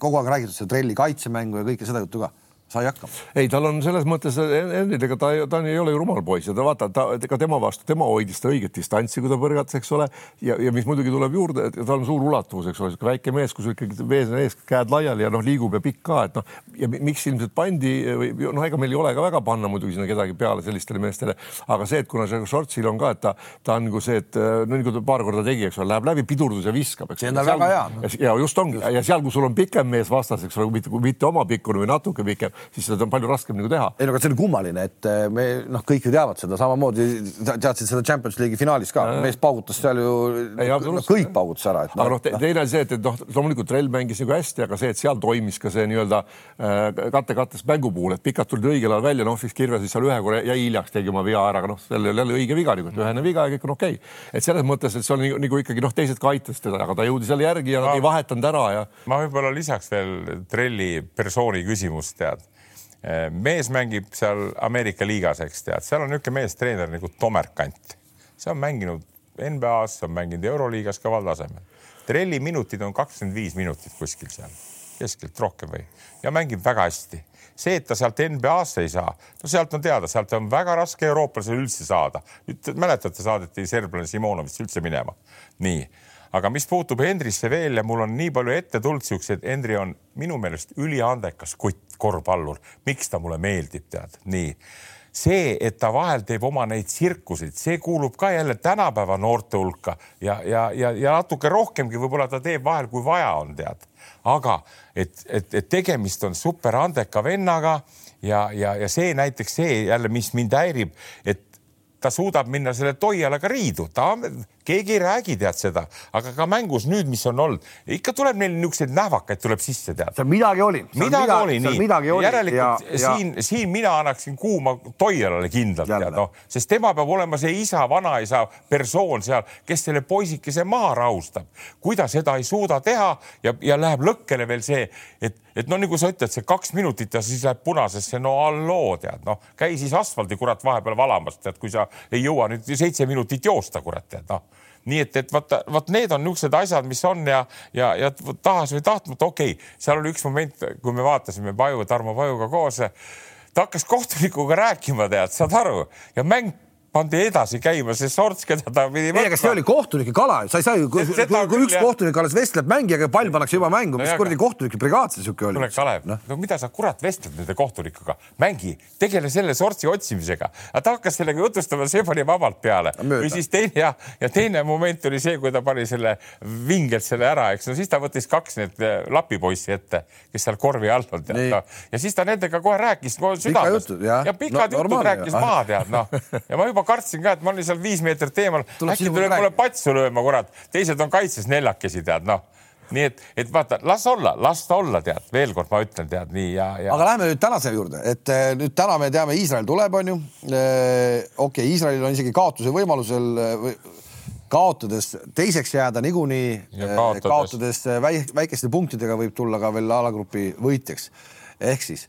kogu aeg räägitud seda Trelli kaitsemängu ja kõike seda juttu ka sai hakkama. ei, tal on selles mõttes, Henridega ta, ta ei ole ju rumal poiss ja ta vaata, ta ka tema vastu, tema hoidis ta õiget distantsi, kui ta põrgatas, eks ole. ja, ja mis muidugi tuleb juurde, et tal on suur ulatuvus, eks ole, sihuke väike mees, kus ikkagi mees on ees, käed laiali ja noh, liigub ja pikk ka, et noh, ja miks ilmselt pandi või noh, ega meil ei ole ka väga panna muidugi sinna kedagi peale sellistele meestele, aga see, et kuna see Šortsil on ka, et ta, ta on nagu see, et no nagu ta paar korda tegi, eks ole, läheb läbi pidurdus ja viskab, eks. see on tal väga hea. ja just ongi ja seal, kus sul on pikem mees vastas, eks ole, mitte, mitte oma pikkune või natuke pikem, siis seda on palju raskem nagu teha. ei no aga see on kummaline, et eh, me noh, kõik ju teavad seda samamoodi teadsid seda Champions League'i finaalis ka, mees paugutas seal ju, no, kõik paugutas ära. No, aga noh te, no., teine oli see, et, et noh, loomulikult Trell mängis nagu hästi, aga see, et seal toimis ka see nii-öelda äh, katte-kattes mängu puhul, et pikad tulid õigel ajal välja, noh siis Kirve siis seal ühe korra jäi hiljaks, tegi oma vea ära, aga noh, seal oli jälle õige viga nagu, et ühene viga ja kõik on okei okay.. et selles mõttes, et see oli nagu, nagu ikkagi noh, teised ka aitasid teda, aga ta jõudis jälle järgi ja nad ei vahetanud ära ja. ma võib-olla lisaks veel Trelli persooni küsimust tead mees mängib seal Ameerika liigas, eks tead, seal on niisugune meestreener nagu Tomerkant, see on mänginud NBA-s, on mänginud Euroliigas kõval tasemel. trelli minutid on kakskümmend viis minutit kuskil seal keskelt rohkem või ja mängib väga hästi. see, et ta sealt NBA-sse ei saa, no sealt on teada, sealt on väga raske eurooplasel üldse saada. nüüd mäletate, saadeti serblane Simonovitš üldse minema. nii aga mis puutub Hendrisse veel ja mul on nii palju ette tulnud siukseid, Hendri on minu meelest üliandekas kutt, korvpallur, miks ta mulle meeldib, tead, nii. See, et ta vahel teeb oma neid tsirkuseid, see kuulub ka jälle tänapäeva noorte hulka ja, ja, ja, ja natuke rohkemgi võib-olla ta teeb vahel, kui vaja on, tead. aga et, et, et tegemist on super andeka vennaga ja, ja, ja see näiteks see jälle, mis mind häirib, et ta suudab minna selle Toialaga riidu, ta keegi ei räägi, tead seda, aga ka mängus nüüd, mis on olnud, ikka tuleb neil niisuguseid nähvakaid tuleb sisse, tead. seal midagi oli. midagi oli, nii. järelikult ja, siin, siin mina annaksin kuuma Toialale kindlalt, tead noh, sest tema peab olema see isa, vanaisa persoon seal, kes selle poisikese maha rahustab. kui ta seda ei suuda teha ja, ja läheb lõkkele veel see, et, et no nagu sa ütled, see kaks minutit ja siis läheb punasesse, no halloo, tead noh, käi siis asfaldi kurat vahepeal valamas, tead, kui sa ei jõua nüüd seitse minutit joosta, kurat, tead noh nii et, et vaata, vot need on niisugused asjad, mis on ja, ja, ja tahas või tahtmata, okei okay,, seal oli üks moment, kui me vaatasime Paju, Tarmo Pajuga koos. ta hakkas kohtunikuga rääkima, tead, saad aru ja mäng pandi edasi käima, see sorts, keda ta pidi võtma. ei, aga see oli kohtunike kala, sa ei saa ju, kui, kui, kui üks jah. kohtunik alles vestleb mängijaga ja pall pannakse juba mängu mis kuradi kohtunike brigaad see siuke oli? kuule, Kalev no., no mida sa kurat vestled nende kohtunikuga, mängi, tegele selle sortsi otsimisega. aga ta hakkas sellega jutustama, see pani vabalt peale. või siis teine ja, ja teine moment oli see, kui ta pani selle vingelt selle ära, eks no siis ta võttis kaks need eh, lapipoissi ette, kes seal korvi all on no. ja siis ta nendega kohe rääkis kohe südamest ja, ja pikad jutud rääkis maha tead noh <laughs> ja ma juba juba kartsin ka, et ma olin seal viis meetrit eemal, äkki tuleb mulle patsu lööma, kurat, teised on kaitses neljakesi, tead noh nii et, et vaata, las olla, las ta olla, tead, veel kord ma ütlen, tead nii ja, ja. aga lähme nüüd tänase juurde, et eh, nüüd täna me teame, Iisrael tuleb, onju. Eh, okei okay,, Iisraelil on isegi kaotuse võimalusel või kaotades teiseks jääda niikuinii, eh, kaotades väikeste punktidega võib tulla ka veel alagrupi võitjaks. ehk siis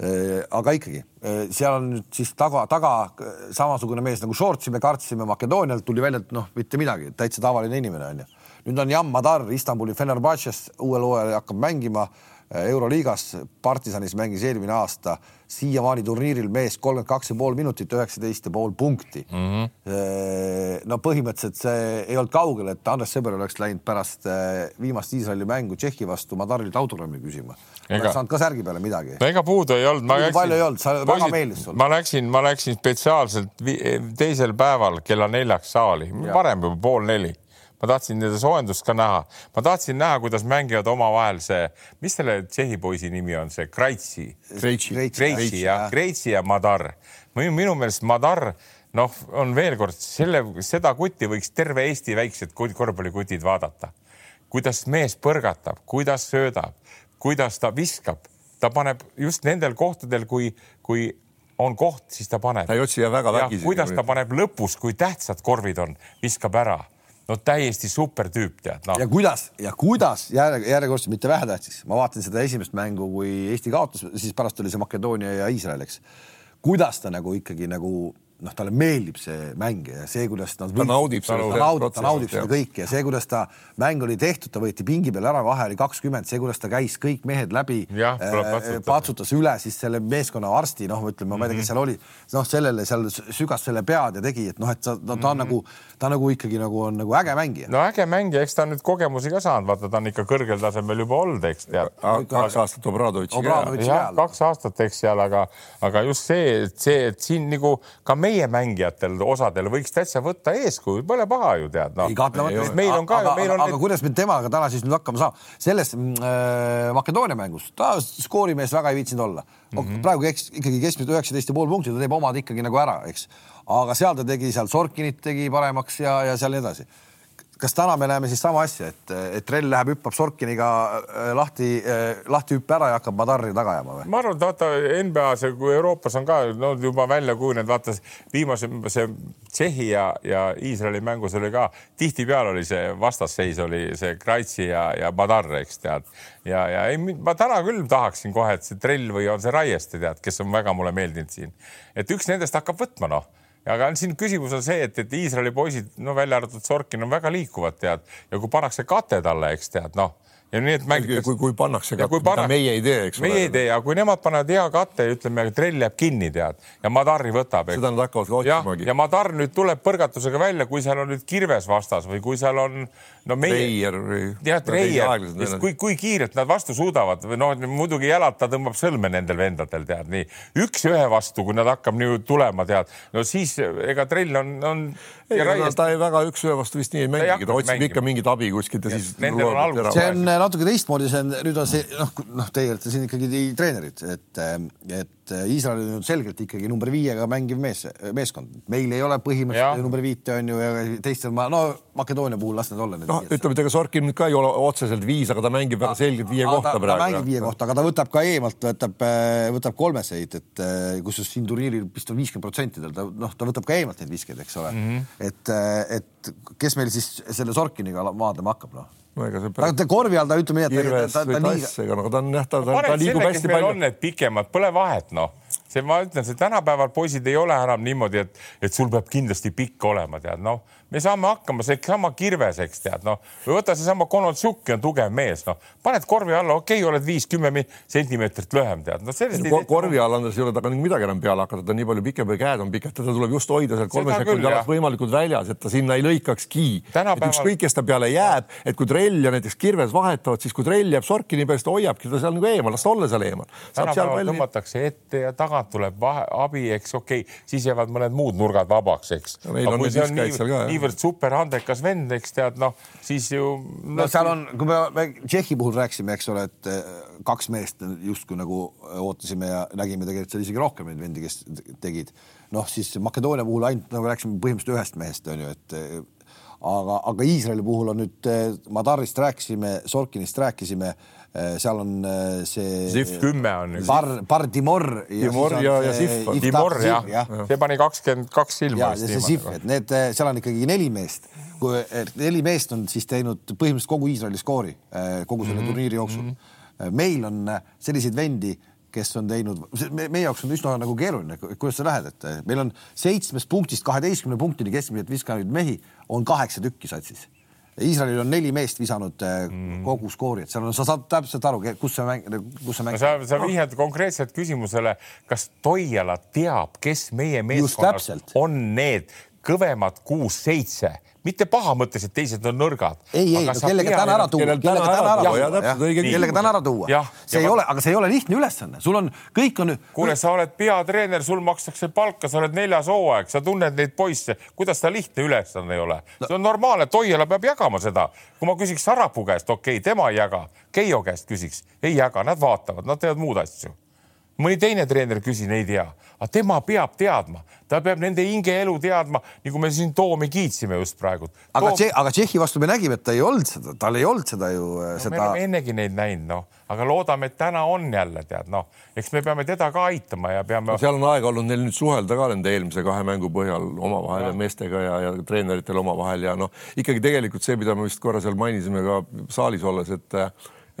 aga ikkagi, äh, seal on nüüd siis taga, taga äh, samasugune mees nagu Šortsi me kartsime Makedoonialt, tuli välja, et noh, mitte midagi, täitsa tavaline inimene onju. nüüd on Jan Madar Istanbuli Fenerbahce'st uuel hooajal hakkab mängima Euroliigas, Partisanis mängis eelmine aasta, siiamaani turniiril mees kolmkümmend kaks ja pool minutit, üheksateist ja pool punkti mm. -hmm. no põhimõtteliselt see ei olnud kaugel, et Andres Sõber oleks läinud pärast viimast Iisraeli mängu Tšehhi vastu Madarilt autogrammi küsima oleks saanud ka särgi peale midagi. no ega puudu ei olnud. palju ei olnud, sa väga meeldis sulle. ma läksin, ma läksin spetsiaalselt teisel päeval kella neljaks saali, varem juba pool neli ma tahtsin nende soojendust ka näha, ma tahtsin näha, kuidas mängivad omavahel see, mis selle Tšehhi poisi nimi on, see Kreitsi. Kreitsi ja Kreitsi ja Madar. minu meelest Madar noh, on veel kord selle, seda kuti võiks terve Eesti väiksed korvpallikutid vaadata, kuidas mees põrgatab, kuidas söödab, kuidas ta viskab, ta paneb just nendel kohtadel, kui, kui on koht, siis ta paneb. ta ei otsi väga vägisi. kuidas ta paneb lõpus, kui tähtsad korvid on, viskab ära no täiesti super tüüp tead no.. ja kuidas ja kuidas järg, järjekordselt mitte vähetähtis, ma vaatasin seda esimest mängu, kui Eesti kaotas, siis pärast oli see Makedoonia ja Iisrael, eks. kuidas ta nagu ikkagi nagu noh, talle meeldib see mäng ja see, kuidas nad ta naudib ta seda naudib, ta naudib seda kõike ja see, kuidas ta mäng oli tehtud, ta võeti pingi peal ära, vahe oli kakskümmend, see, kuidas ta käis kõik mehed läbi, äh, patsutada. patsutas üle siis selle meeskonna arsti, noh, ütleme, ma ei tea, kes seal oli, noh, sellele seal sügas selle pead ja tegi, et noh, et sa, no, ta on nagu, ta nagu ikkagi nagu on nagu äge mängija. no äge mängija, eks ta on nüüd kogemusi ka saanud, vaata, ta on ikka kõrgel tasemel juba olnud, eks tead. kaks aastat Obradovitši kaks aastat, eks seal, aga, aga just see, et see, et siin nagu ka meie mängijatel, osadel võiks täitsa võtta eeskuju, pole paha ju tead, kahtlemata. meil on ka, meil on aga, aga kuidas me temaga täna siis nüüd hakkama saame? selles mm, äh, Makedoonia mängus ta skoorimees väga ei viitsinud olla mm. -hmm. praegu eks, ikkagi keskmiselt üheksateist ja pool punkti, ta teeb omad ikkagi nagu ära, eks. aga seal ta tegi seal Sorkinit tegi paremaks ja, ja seal nii edasi. Kas täna me näeme siis sama asja, et, et Rell läheb, hüppab Sorkiniga äh, lahti äh,, lahti hüppe ära ja hakkab Madarri taga ajama või? ma arvan, et vaata NBA-s ja kui Euroopas on ka no juba välja kujunenud, vaata viimase see Tšehhi ja, ja Iisraeli mängus oli ka tihtipeale oli see vastasseis oli see Kreitsi ja, ja Madar, eks tead. ja, ja ei, ma täna küll tahaksin kohe, et see Trell või on see Raieste tead, kes on väga mulle meeldinud siin, et üks nendest hakkab võtma noh aga siin küsimus on see, et, et Iisraeli poisid, no välja arvatud Sorkin on väga liikuvad, tead, ja kui pannakse kate talle, eks tead, noh ja nii, et mängitakse. kui, kui pannakse Ja katte, mida meie ei tee, eks meie ei tee, aga kui nemad panevad hea katte, ütleme, trell jääb kinni, tead, ja Madari võtab, seda nad hakkavad ka otsimagi. ja Madar nüüd tuleb põrgatusega välja, kui seal on nüüd kirves vastas või kui seal on no meie. Treier või. jah, Treier, kui, kui kiirelt nad vastu suudavad või noh, muidugi jalad ta tõmbab sõlme nendel vendadel, tead nii. üks-ühe vastu, kui nad hakkab nüüd tulema, tead, no siis ega trell on, on. Ei, aga ta ei väga üks-ühe vastu vist nii ei mängigi, ta otsib mängima. ikka mingit abi kuskilt ja siis. on algus- see on natuke teistmoodi, see on nüüd on see noh, noh, teie olete siin ikkagi treenerid, et, et Iisrael on selgelt ikkagi number viiega mängiv mees, meeskond. meil ei ole põhimõtteliselt number viite on ju ja teistel ma, no Makedoonia puhul las need olla. noh, ütleme, et ega Sorkin nüüd ka ei ole otseselt viis, aga ta mängib väga selgelt viie kohta ta, praegu. ta mängib viie kohta, aga ta võtab ka eemalt, võtab, võtab kolmeseid, et eh, kusjuures siin turniiril vist on viiskümmend protsenti tal, ta noh, ta võtab ka eemalt neid viskeid, eks ole mm. -hmm. et, et kes meil siis selle Sorkiniga maadlema hakkab, noh no ega see ta korvi all ta ütleme nii, et kirves ta, ta, või tass, ega no ta on jah, ta, ta, ta liigub hästi palju. on need pikemad, pole vahet, noh. See, ma ütlen, see tänapäeval poisid ei ole enam niimoodi, et, et sul peab kindlasti pikk olema, tead, noh, me saame hakkama, seesama Kirves, eks tead, noh, või võta seesama Konotsjuki on tugev mees, noh, paned korvi alla, okei okay,, oled viis-kümme sentimeetrit lühem, tead, noh, sellest Ko korvi all andes ei ole temaga midagi enam peale hakata, ta on nii palju pikem või käed on pikad, teda tuleb just hoida seal kolme sekundi jah. võimalikult väljas, et ta sinna ei lõikakski. Tänapäeval- et ükskõik, kes ta peale jääb, et kui trell ja näiteks Kirves vahetavad, siis kui trell jääb Sorkini peale, siis ta hoiabki ta seal nagu eemal, las ta olla seal eemal. tänapäeval tõmmatakse ette ja tagant tuleb vahe, abi, eks okei okay., siis jäävad mõned muud nurgad vabaks, eks. Meil on viskajaid nii, seal ka, jah. Niivõrd superandekas vend, eks tead, noh, siis ju no seal on, kui me, me Tšehhi puhul rääkisime, eks ole, et eh, kaks meest justkui nagu ootasime ja nägime tegelikult seal isegi rohkem neid vendi, kes tegid. noh, siis Makedoonia puhul ainult nagu rääkisime põhimõtteliselt ühest mehest on ju, et eh, aga, aga Iisraeli puhul on nüüd Madarist rääkisime, Sorkinist rääkisime, seal on eh, see. Zif kümme on. Bar, Bar Dimor. Dimor ja, ja Zif. Dimor jah ja. ja., see pani kakskümmend kaks silma. ja, ja see Zif, et need, seal on ikkagi neli meest kui neli meest on siis teinud põhimõtteliselt kogu Iisraeli skoori kogu selle mm -hmm. turniiri jooksul mm. -hmm. meil on selliseid vendi, kes on teinud, meie jaoks on üsna nagu keeruline, kuidas sa lähed, et meil on seitsmest punktist kaheteistkümne punktini keskmiselt viskanud mehi on kaheksa tükki satsis. Iisraelil on neli meest visanud mm. kogu skoori, et seal on, sa saad täpselt aru, kus see mäng, kus see mäng sa, sa vihjad konkreetselt küsimusele, kas Toiala teab, kes meie meeskonnas on need kõvemad kuus-seitse mitte pahamõtteliselt, teised on nõrgad. ei, ei, kellega täna ära tuua, kellega täna ära tuua, kellega täna ära tuua. see ei ole, aga see ei ole lihtne ülesanne, sul on, kõik on. kuule, sa oled peatreener, sul makstakse palka, sa oled neljas hooaeg, sa tunned neid poisse, kuidas ta lihtne ülesanne ei ole see on normaalne, Toiala peab jagama seda. kui ma küsiks Sarapuu käest, okei okay,, tema ei jaga, Keijo käest küsiks, ei jaga, nad vaatavad, nad teevad muud asju mõni teine treener küsin, ei tea, aga tema peab teadma, ta peab nende hingeelu teadma, nagu me siin Toomi kiitsime just praegu. aga Toom... aga Tšehhi vastu me nägime, et ta ei olnud seda, tal ei olnud seda ju no, seda. me oleme ennegi neid näinud, noh, aga loodame, et täna on jälle tead, noh, eks me peame teda ka aitama ja peame no,. seal on aega olnud neil nüüd suhelda ka nende eelmise kahe mängu põhjal omavahel ja meestega ja, ja treeneritel omavahel ja noh, ikkagi tegelikult see, mida me vist korra seal mainisime ka saalis olles, et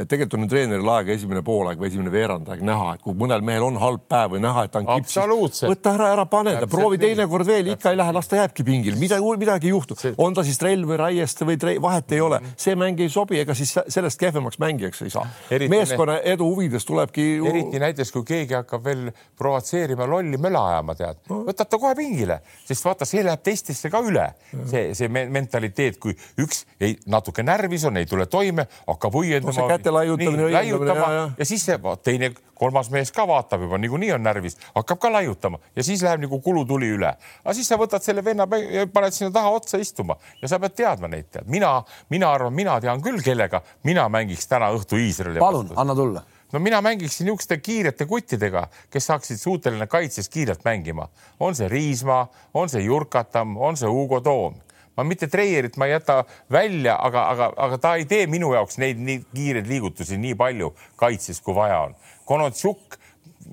et tegelikult on treeneril aeg esimene poolaeg või esimene veerandaeg näha, et kui mõnel mehel on halb päev või näha, et ta on kipsis. võta ära, ära pane ta, proovi teinekord veel, ikka ei lähe, las ta jääbki pingil, midagi, midagi ei juhtu. on ta siis trell või raieste või trell, vahet ei ole, see mäng ei sobi, ega siis sellest kehvemaks mängijaks ei saa. meeskonna edu huvides tulebki eriti näiteks, kui keegi hakkab veel provotseerima lolli möla ajama, tead no., võtab ta kohe pingile, sest vaata, see läheb teistesse ka üle, see, see mentaliteet, kui üks ei, natuke närvis on, ei tule toime, hakkab õiendama no, käte laiutamine, laiutama ja, ja. ja siis see teine, kolmas mees ka vaatab juba niikuinii on närvis, hakkab ka laiutama ja siis läheb nagu kulutuli üle. aga siis sa võtad selle venna, paned sinna taha otsa istuma ja sa pead teadma neid tead. mina, mina arvan, mina tean küll, kellega mina mängiks täna õhtu Iisraeli. palun, anna tulla no mina mängiksin niisuguste kiirete kuttidega, kes saaksid suuteline kaitses kiirelt mängima. on see Riismaa, on see Jurkatam, on see Hugo Toom ma mitte Treierit ma ei jäta välja, aga, aga, aga ta ei tee minu jaoks neid nii kiireid liigutusi nii palju kaitses, kui vaja on. Konotsjuk,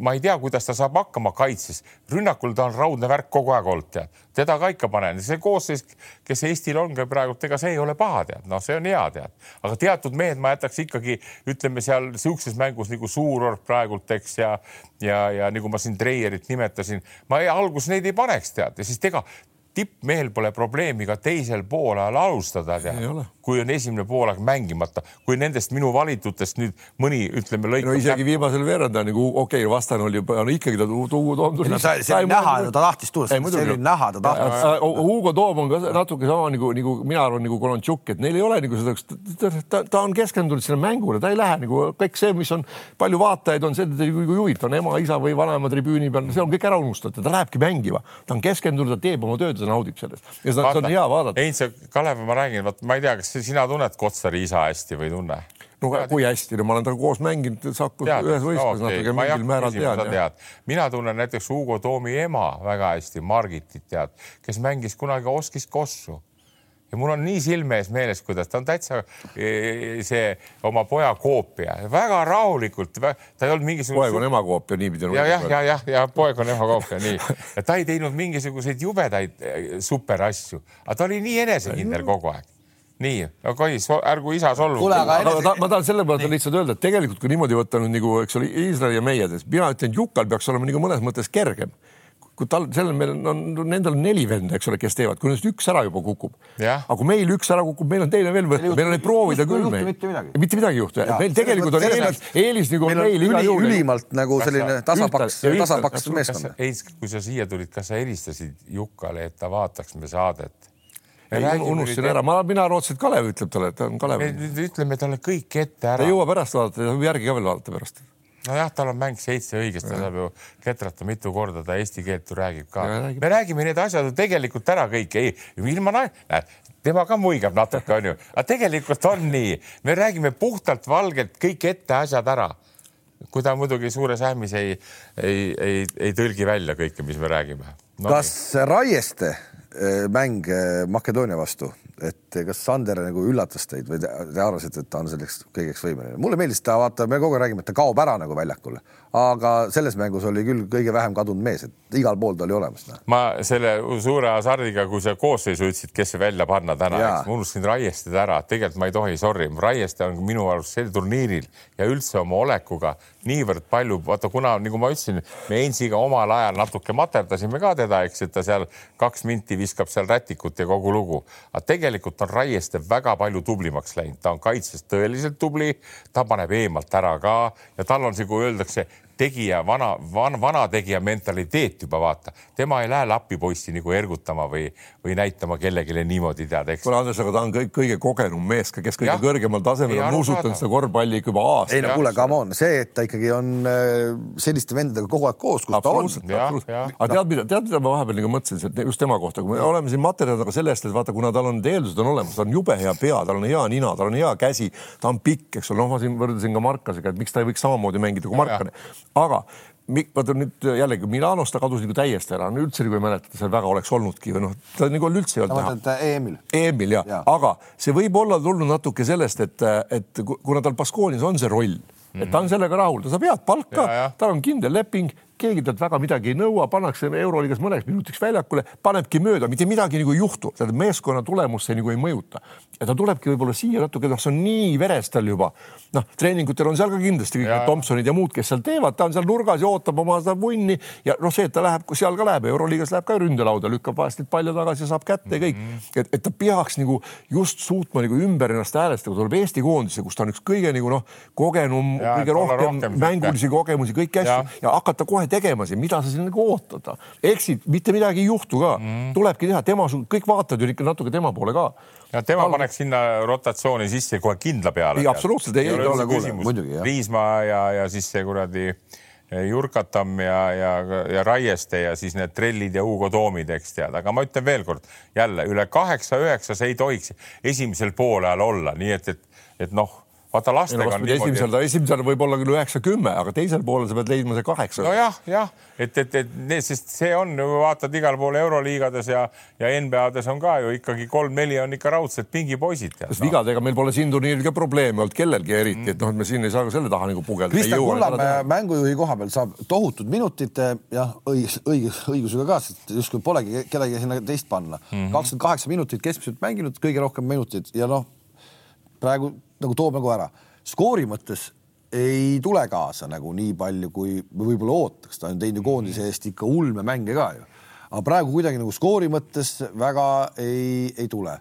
ma ei tea, kuidas ta saab hakkama kaitses, rünnakul ta on raudne värk kogu aeg olnud, tead, teda ka ikka panen, see koosseis, kes Eestil on ka praegu, ega see ei ole paha, tead, noh, see on hea, tead, aga teatud mehed ma jätaks ikkagi, ütleme seal sihukeses mängus nagu Suurorg praegult, eks ja, ja, ja nagu ma siin Treierit nimetasin, ma ei, alguses neid ei paneks, tead, ja siis ega tippmehel pole probleemi ka teisel poolajal alustada, kui on esimene poolaeg mängimata, kui nendest minu valitutest nüüd mõni ütleme lõikab. no isegi näpp... viimasel veerandajal nagu okei okay,, vastane oli, no ikkagi ta Hugo Toom tuli. no see, see oli näha, ta tahtis tulla, see oli näha, ta tahtis. Hugo Toom on ka natuke sama nagu, nagu mina arvan, nagu Kolontšuk, et neil ei ole nagu seda, ta, ta on keskendunud sinna mängule, ta ei lähe nagu kõik see, mis on palju vaatajaid on, see teda ei huvita, on ema, isa või vanaema tribüüni peal, see on kõik ära unustatud, ta lähebki mängima, ta on keskendunud, ta teeb oma tööd, ta naudib sellest ja seda on hea vaadata. Heinz, Kalev, ma räägin, vot ma ei tea, kas sina tunned Kotsari isa hästi või ei tunne? no tead, kui hästi, no ma olen temaga koos mänginud, Saku ühes võistluses okay. natuke mingil määral tean. tead, mina tunnen näiteks Hugo Toomi ema väga hästi, Margitit tead, kes mängis kunagi Oskis Kossu ja mul on nii silme ees meeles, kuidas ta on täitsa e, e, see oma poja koopia, väga rahulikult, ta ei olnud mingisugune. poeg on ema koopia, niipidi. ja, jah, ja, jah, ja poeg on ema koopia, nii. ja ta ei teinud mingisuguseid jubedaid e, super asju, aga ta oli nii enesekindel kogu aeg nii, aga oi, ärgu isa solvu. kuule, aga enese... ta, ma tahan selle peale lihtsalt öelda, et tegelikult kui niimoodi võtta nüüd nagu, eks ole, Iisraeli ja meie, mina ütlen, et Jukal peaks olema nagu mõnes mõttes kergem kui tal, sellel meil on, nendel on neli venda, eks ole, kes teevad, kui nendest üks ära juba kukub. aga kui meil üks ära kukub, meil on teine veel võtta, meil on neid proovida küll. mitte midagi. mitte midagi ei juhtu, meil tegelikult on eelis, eelis nagu on meil igal juhul. ülimalt nagu selline tasapaks, tasapaks meeskond. Heits, kui sa siia tulid, kas sa helistasid Jukale, et ta vaataks me saadet? unustasin ära, ma, mina arvasin, et Kalev ütleb talle, et ta on Kalev. ütleme talle kõik ette ära. ta ei jõua pärast vaadata, ta võib järgi ka veel vaadata pärast nojah, tal on mäng seitse õigesti, ta saab ju ketrata mitu korda, ta eesti keelt ju räägib ka. me räägime need asjad ju tegelikult ära kõik, ei, ilma näe, tema ka muigab natuke, onju, aga tegelikult on nii, me räägime puhtalt valgelt kõik ette asjad ära. kui ta muidugi suures ähmis ei, ei, ei, ei tõlgi välja kõike, mis me räägime no,. kas Raieste eh, mäng eh, Makedoonia vastu et kas Sander nagu üllatas teid või te, te arvasite, et ta on selleks kõigeks võimeline? mulle meeldis ta, vaata, me kogu aeg räägime, et ta kaob ära nagu väljakule, aga selles mängus oli küll kõige vähem kadunud mees, et igal pool ta oli olemas. ma selle suure hasardiga, kui sa koosseisu ütlesid, kes välja panna täna, ma unustasin Raiested ära, tegelikult ma ei tohi, sorry, Raieste on minu arust sel turniiril ja üldse oma olekuga niivõrd palju, vaata, kuna nagu ma ütlesin, me Heinziga omal ajal natuke materdasime ka teda, eks, et ta seal kaks minti viskab seal rätikut ja kogu lugu, aga tegelikult tegelikult on Raieste väga palju tublimaks läinud, ta on kaitses tõeliselt tubli, ta paneb eemalt ära ka ja tal on see, kui öeldakse, tegija, vana, vana, vana tegija mentaliteet juba vaata, tema ei lähe lapipoissi nagu ergutama või, või näitama kellelegi niimoodi tead, eks. kuule, Andres, aga ta on kõik kõige kogenum mees, kes kõige ja. kõrgemal tasemel on nuusutanud seda korvpalli juba aastaid. ei no kuule, come on, see, et ta ikkagi on äh, selliste vendadega kogu aeg koos, kus ta on. aga tead, mida, tead, mida ma vahepeal nagu mõtlesin, just tema kohta, kui me oleme siin materjalidega sellest, et vaata, kuna tal on eeldused on olemas, ta on jube hea pea, tal on hea nina, tal on hea käsi, ta on pikk, eks ole, noh, ma siin võrdlesin ka Markasega, et miks ta ei võiks samamoodi mängida kui Markane aga vaata nüüd jällegi Milanos ta kadus nagu täiesti ära, üldse nagu ei mäleta, seal väga oleks olnudki või noh, ta nagu üldse ei olnud näha. Emil. Emil ja, ja., aga see võib olla tulnud natuke sellest, et, et kuna tal Baskoonis on see roll, et ta on sellega rahul, ta saab head palka, tal on kindel leping, keegi talt väga midagi ei nõua, pannakse euroliigas mõneks minutiks väljakule, panebki mööda, mitte midagi nagu ei juhtu, tähendab meeskonna tulemust see nagu ei mõjuta. ja ta tulebki võib-olla siia natuke, noh, see on nii veres tal juba. noh, treeningutel on seal ka kindlasti kõik need Tomsonid ja muud, kes seal teevad, ta on seal nurgas ja ootab oma seda vunni ja noh, see, et ta läheb, seal ka läheb, euroliigas läheb ka ründelauda, lükkab vahest neid palle tagasi ja saab kätte ja kõik mm. -hmm. et, et ta peaks nagu just suutma nagu ümber ennast häälestada, tuleb Eesti koondise, kus ta on üks kõige nagu noh, kogenum, kõige rohkem, rohkem mängulisi kogemusi, kõiki asju ja. ja hakata kohe tegema siin, mida sa siin nagu ootad. eksid, mitte midagi ei juhtu ka mm, tulebki teha, tema, kõik vaatavad ju ikka natuke tema poole ka ja tema Tal... paneks sinna rotatsiooni sisse kohe kindla peale. ei, absoluutselt ei, ei ole küsimus. Riismaa ja, ja siis see kuradi Jurkatam ja, ja, ja Raieste ja siis need trellid ja Hugo Toomid, eks tead, aga ma ütlen veelkord jälle üle kaheksa-üheksa, see ei tohiks esimesel poolajal olla, nii et, et, et noh vaata lastega no, on niimoodi. esimesel, esimesel võib olla küll üheksa-kümme, aga teisel poolel sa pead leidma see kaheksa. nojah, jah, et, et, et need, sest see on, vaatad igal pool euroliigades ja, ja NBA-des on ka ju ikkagi kolm-neli on ikka raudselt pingipoisid. kas no. vigadega meil pole siin turniiril ka probleeme olnud kellelgi eriti, et noh, et me siin ei saa ka selle taha nagu pugelda. Kristjan Kullamäe mängujuhi koha peal saab tohutud minutid jah, õigus, õigus, õigusega ka, sest justkui polegi kedagi sinna teist panna. Mhm. kakskümmend kaheksa minutit keskmiselt mänginud, kõige rohkem minutit ja noh praegu nagu toob nagu ära. skoori mõttes ei tule kaasa nagu nii palju, kui võib-olla ootaks, ta on teinud ju koondise eest ikka ulme mänge ka ju. aga praegu kuidagi nagu skoori mõttes väga ei, ei tule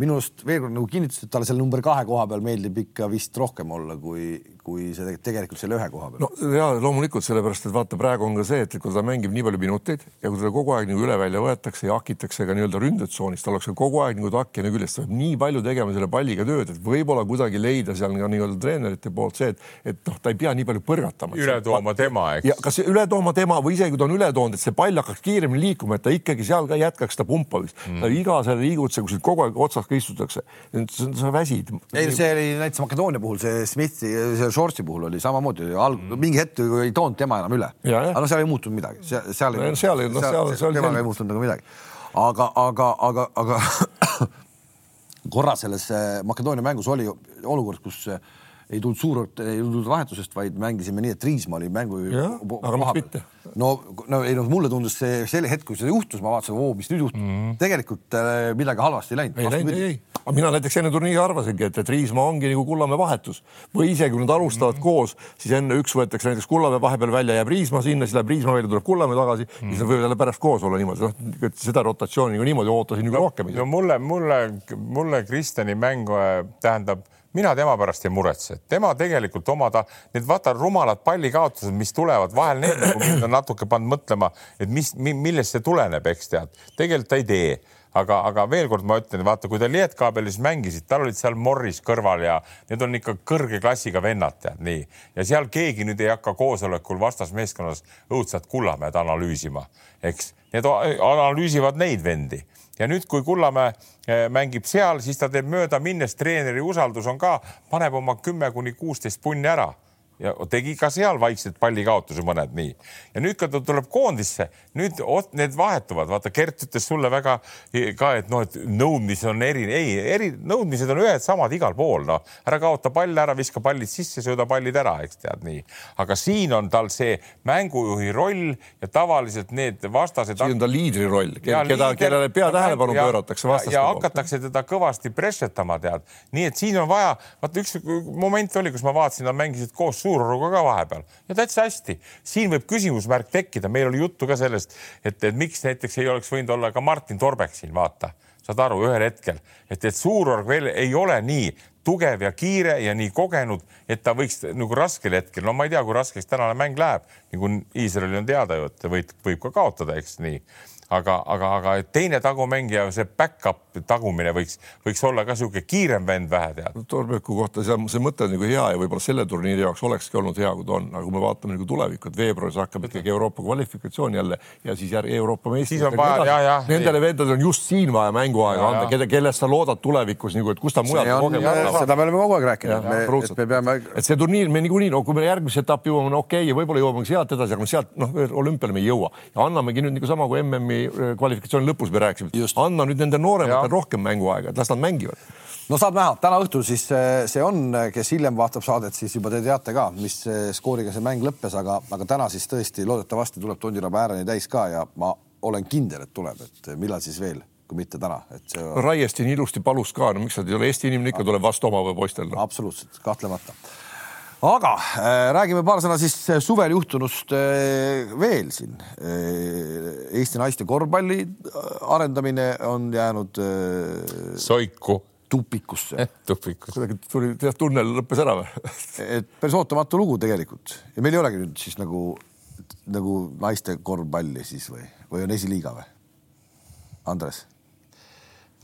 minu arust veel kord nagu kinnitas, et talle seal number kahe koha peal meeldib ikka vist rohkem olla, kui, kui see tegelikult selle ühe koha peal. no ja loomulikult sellepärast, et vaata, praegu on ka see, et kui ta mängib nii palju minuteid ja kui teda kogu aeg nagu üle välja võetakse ja hakitakse ka nii-öelda ründetsoonis, tal oleks kogu aeg nagu takki ja küljest, ta peab nii palju tegema selle palliga tööd, et võib-olla kuidagi leida seal ka nii-öelda treenerite poolt see, et, et noh, ta ei pea nii palju põrgatama. üle tooma tema, eks. ja kas üle tooma tema või isegi kui ta on üle toonud, et see pall hakkaks kiiremini liikuma, et ta ikkagi seal ka jätkaks seda pumpamist mm.. iga selle liigutuse, kui kogu aeg otsast ka istutakse, sa väsid. ei, see oli näiteks Makedoonia puhul, see Smithi, see Shortsi puhul oli samamoodi, alg-, mm. mingi hetk ei toonud tema enam üle. aga noh, seal ei muutunud midagi, seal, seal ei, seal ei, noh, seal, seal temaga ei muutunud nagu midagi. aga, aga, aga, aga <coughs> korra selles äh, Makedoonia mängus oli olukord, kus äh, ei tulnud suur, ei tulnud vahetusest, vaid mängisime nii, et Riismaa oli mängu. aga miks mitte? no, no ei noh, mulle tundus see selle hetk, kui see juhtus, ma vaatasin, oo, mis nüüd juhtub mm. -hmm. tegelikult äh, midagi halvasti ei läinud. ei läinud, ei, ei. aga mina näiteks enne turniiri arvasingi, et, et Riismaa ongi nagu Kullamäe vahetus või isegi kui nad alustavad mm. -hmm. koos, siis enne üks võetakse näiteks Kullamäe vahepeal välja, jääb Riismaa sinna, siis läheb Riismaa välja, tuleb Kullamäe tagasi mm, -hmm. siis nad võivad jälle pärast koos olla niimoodi, noh, seda rotatsiooni nagu niimoodi ootasin nagu rohkem. no mulle, mulle, mulle Kristjani mäng tähendab mina tema pärast ei muretse, tema tegelikult oma ta, need vaata rumalad pallikaotused, mis tulevad vahel, need nagu on natuke pannud mõtlema, et mis, millest see tuleneb, eks tead, tegelikult ta ei tee aga, aga veel kord ma ütlen, vaata, kui te Lietkaabelis mängisid, tal olid seal Morris kõrval ja need on ikka kõrge klassiga vennad, tead nii. ja seal keegi nüüd ei hakka koosolekul vastasmeeskonnas õudselt Kullamäed analüüsima, eks. Need analüüsivad neid vendi ja nüüd, kui Kullamäe eh, mängib seal, siis ta teeb mööda minnes, treeneri usaldus on ka, paneb oma kümme kuni kuusteist punni ära ja tegi ka seal vaikselt pallikaotuse mõned nii. ja nüüd, kui ta tuleb koondisse, nüüd need vahetuvad, vaata Gert ütles sulle väga ka, et noh, et nõudmised on eri, ei, eri nõudmised on ühed samad igal pool, noh, ära kaota palle ära, viska pallid sisse, sööda pallid ära, eks tead nii. aga siin on tal see mängujuhi roll ja tavaliselt need vastased. siin on ta liidri roll, keda, kellele pea tähelepanu pööratakse vastaste poolt. ja hakatakse teda kõvasti pressetama, tead, nii et siin on vaja, vaata üks moment oli, kus ma vaatasin, nad mängisid koos Suuroruga ka vahepeal. Ja täitsa hästi. siin võib küsimusmärk tekkida, meil oli juttu ka sellest, et, et miks näiteks ei oleks võinud olla ka Martin Torbek siin, vaata, saad aru, ühel hetkel, et, et Suurorg veel ei ole nii tugev ja kiire ja nii kogenud, et ta võiks nagu raskel hetkel, no ma ei tea, kui raskeks tänane mäng läheb, nagu Iisraelil on teada ju, et võib, võib ka kaotada, eks nii aga, aga, aga teine tagumängija, see back-up tagumine võiks, võiks olla ka niisugune kiirem vend vähe tead. Torbeku kohta see, see mõte on nagu hea ja võib-olla selle turniiri jaoks olekski olnud hea, kui ta on, aga kui me vaatame nagu tulevikku, et veebruaris hakkab ikkagi Euroopa kvalifikatsioon jälle ja siis järg Euroopa meistrivõistlused. Nendele vendadel on just siin vaja mänguaega anda, kelle, kellest sa loodad tulevikus nagu, et kus ta mujal seda me oleme kogu aeg rääkinud, et me peame. et see turniir me niikuinii, no kui me järgmisse etappi jõuame, no okei okay,, võib-olla jõuame sealt edasi, aga sealt noh, olümpiale me ei jõua ja annamegi nüüd nagu sama kui MM-i äh, kvalifikatsiooni lõpus me rääkisime, anna nüüd nende noorematel rohkem mänguaega, et las nad mängivad no saab näha, täna õhtul siis äh, see on, kes hiljem vaatab saadet, siis juba te teate ka, mis skooriga see mäng lõppes, aga, aga täna siis tõesti loodetavasti tuleb Tondiraba ääreni täis ka ja ma olen kindel, et tuleb, et millal siis veel, kui mitte täna, et see. no Raiesti nii ilusti palus ka, no miks nad ei ole Eesti inimene ikka tuleb vastu oma poistel no.. absoluutselt, kahtlemata. Aga äh, räägime paar sõna siis suvel juhtunust äh, veel siin äh,. Eesti naiste korvpalli äh, arendamine on jäänud äh,. soiku tupikusse eh,. tupikusse. kuidagi tuli, tead, tunnel lõppes ära või <laughs> et päris ootamatu lugu tegelikult ja meil ei olegi nüüd siis nagu, nagu naiste korvpalli siis või, või on esiliiga või? Andres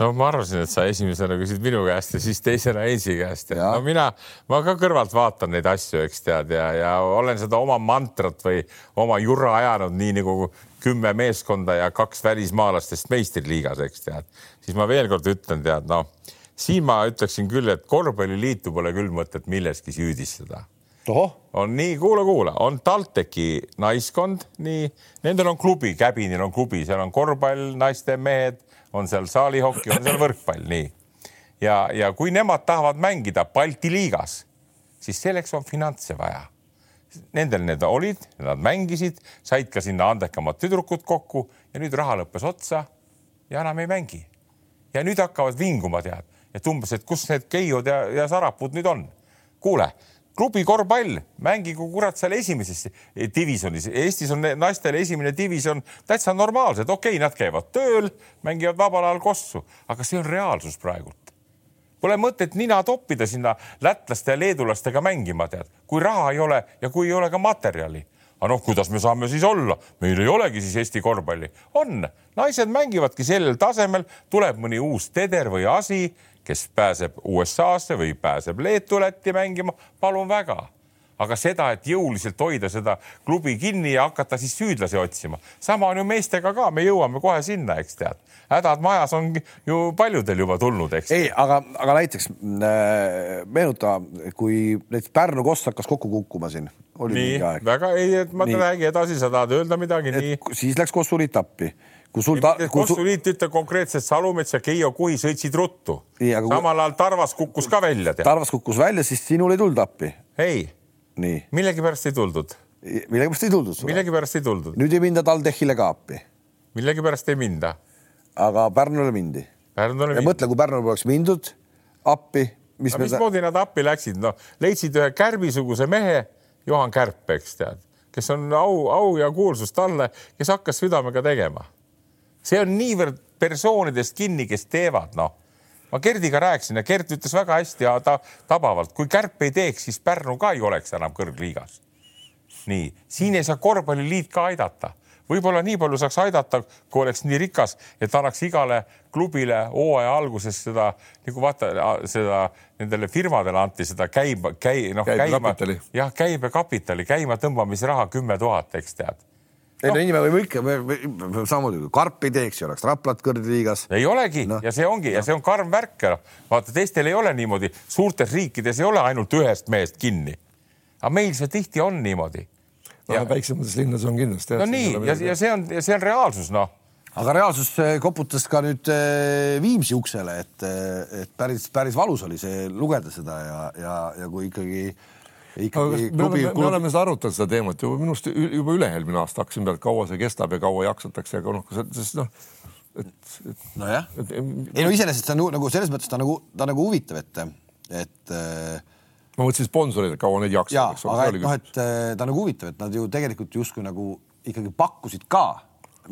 no ma arvasin, et sa esimesena küsid minu käest ja siis teisena Heinzi käest. No mina, ma ka kõrvalt vaatan neid asju, eks tead ja, ja olen seda oma mantrat või oma jura ajanud nii nagu kümme meeskonda ja kaks välismaalastest meistriliigas, eks tead, siis ma veel kord ütlen, tead noh, siin ma ütleksin küll, et korvpalliliitu pole küll mõtet milleski süüdistada. On nii, kuula, kuula, on TalTechi naiskond, nii, nendel on klubi, Käbinil on klubi, seal on korvpall, naiste mehed on seal saalihoki, on seal võrkpall, nii. ja, ja kui nemad tahavad mängida Balti liigas, siis selleks on finantse vaja. Nendel need olid, nad mängisid, said ka sinna andekamad tüdrukud kokku ja nüüd raha lõppes otsa ja enam ei mängi. ja nüüd hakkavad vinguma, tead, et umbes, et kus need Keiod ja, ja Sarapud nüüd on. kuule klubi korvpall, mängigu kurat seal esimeses divisjonis. Eestis on naistel esimene divisjon täitsa normaalsed, okei okay,, nad käivad tööl, mängivad vabal ajal kossu, aga see on reaalsus praegult. Pole mõtet nina toppida sinna lätlaste ja leedulastega mängima, tead, kui raha ei ole ja kui ei ole ka materjali aga noh, kuidas me saame siis olla, meil ei olegi siis Eesti korvpalli. on, naised mängivadki sellel tasemel, tuleb mõni uus teder või asi kes pääseb USA-sse või pääseb Leetu, Lätti mängima, palun väga aga seda, et jõuliselt hoida seda klubi kinni ja hakata siis süüdlasi otsima. sama on ju meestega ka, me jõuame kohe sinna, eks tead. hädad majas on ju paljudel juba tulnud, eks. ei, aga, aga näiteks äh, meenuta, kui näiteks Pärnu Koss hakkas kokku kukkuma siin. nii, väga ei, et ma räägi edasi, sa tahad öelda midagi, nii. siis läks Kossuliit appi kui sul ta. Kossuliit sul... ütleb konkreetselt Salumets ja Keijo Kuhi sõitsid ruttu. samal ajal Tarvas kukkus ka välja. Tarvas kukkus välja, siis sinul ei tulnud appi. ei. Millegipärast ei tuldud. millegipärast ei tuldud millegipärast ei tuldud. nüüd ei minda TalTechile ka appi. millegipärast ei minda. aga Pärnule mindi. Pärnule mindi. mõtle, kui Pärnule poleks mindud appi. mis me... mismoodi nad appi läksid, noh, leidsid ühe Kärbi-suguse mehe, Juhan Kärp, eks tead, kes on au, au ja kuulsus talle, kes hakkas südamega tegema see on niivõrd persoonidest kinni, kes teevad, noh. Ma Gerdiga rääkisin ja Gert ütles väga hästi ja ta tabavalt, kui Kärp ei teeks, siis Pärnu ka ei oleks enam kõrgliigas. nii, siin ei saa korvpalliliit ka aidata. Võib-olla nii palju saaks aidata, kui oleks nii rikas, et annaks igale klubile hooaja alguses seda nagu vaata seda nendele firmadele anti seda käiba, käi noh, käima, jah, käibekapitali, käima tõmbamisraha kümme tuhat, eks tead ei no, inimene võib ikka, samamoodi kui Karp ei teeks, ei oleks Raplat kõrgliigas. ei olegi no. ja see ongi no. ja see on karm värk. vaata, teistel ei ole niimoodi, suurtes riikides ei ole ainult ühest mehest kinni. aga meil see tihti on niimoodi. no väiksemates linnades on kindlasti. no nii ja, ja see on, see on reaalsus, noh aga reaalsus eh, koputas ka nüüd eh, Viimsi uksele, et, eh, et päris, päris valus oli see lugeda seda ja, ja, ja kui ikkagi äh, ikkagi me, klubi, oleme, me oleme seda arutanud, seda teemat ju minu arust juba üle-eelmine aasta hakkasin peale, kaua see kestab ja kaua jaksatakse, aga noh, sest noh, et, et. nojah, ei no iseenesest see on nagu selles mõttes ta nagu, ta nagu huvitav, et, et äh, ma mõtlesin sponsoreid, kaua neid jaksab. aga et noh, et äh, ta nagu huvitav, et nad ju tegelikult justkui nagu ikkagi pakkusid ka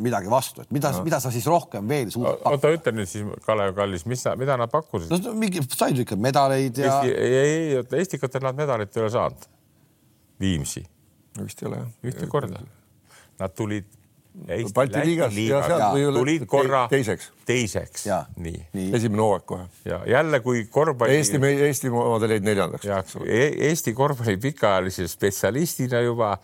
midagi vastu, et mida, mida sa siis rohkem veel suudad pakkuda? oota, ütle nüüd siis, Kalev Kallis, mis, mida nad pakkusid? no mingi, said ikka medaleid ja. Eesti, ei, ei, oota, Estikatel nad medalit ei ole saanud. Viimsi. vist ei ole jah. ühte korda. Nad tulid Eesti, Balti liigas liiga, tulid korra teiseks, teiseks. nii, nii., esimene hooaeg kohe. ja jälle, kui korvpalli. Eesti, Eesti omad olid neljandaks. E Eesti korvpalli pikaajalise spetsialistina juba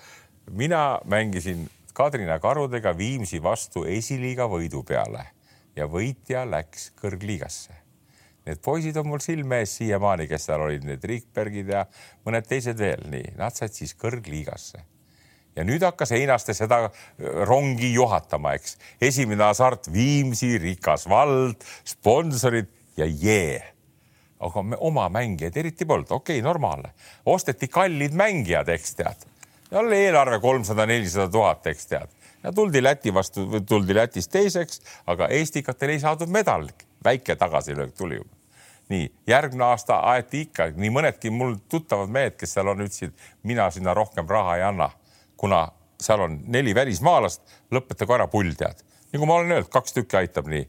mina mängisin Kadrina karudega Viimsi vastu esiliiga võidu peale ja võitja läks kõrgliigasse. Need poisid on mul silme ees siiamaani, kes seal olid, need Rikbergid ja mõned teised veel, nii, nad said siis kõrgliigasse. ja nüüd hakkas Einaste seda rongi juhatama, eks. esimene hasart Viimsi, rikas vald, sponsorid ja jee aga me oma mängijaid eriti polnud, okei okay,, normaalne. osteti kallid mängijad, eks tead. Jälle eelarve kolmsada, nelisada tuhat, eks tead. ja tuldi Läti vastu, tuldi Lätist teiseks, aga Eestikatel ei saadud medalit. väike tagasilöök tuli juba nii järgmine aasta aeti ikka nii mõnedki mul tuttavad mehed, kes seal on, ütlesid, mina sinna rohkem raha ei anna, kuna seal on neli välismaalast, lõpetage ära pull tead. nagu ma olen öelnud, kaks tükki aitab nii.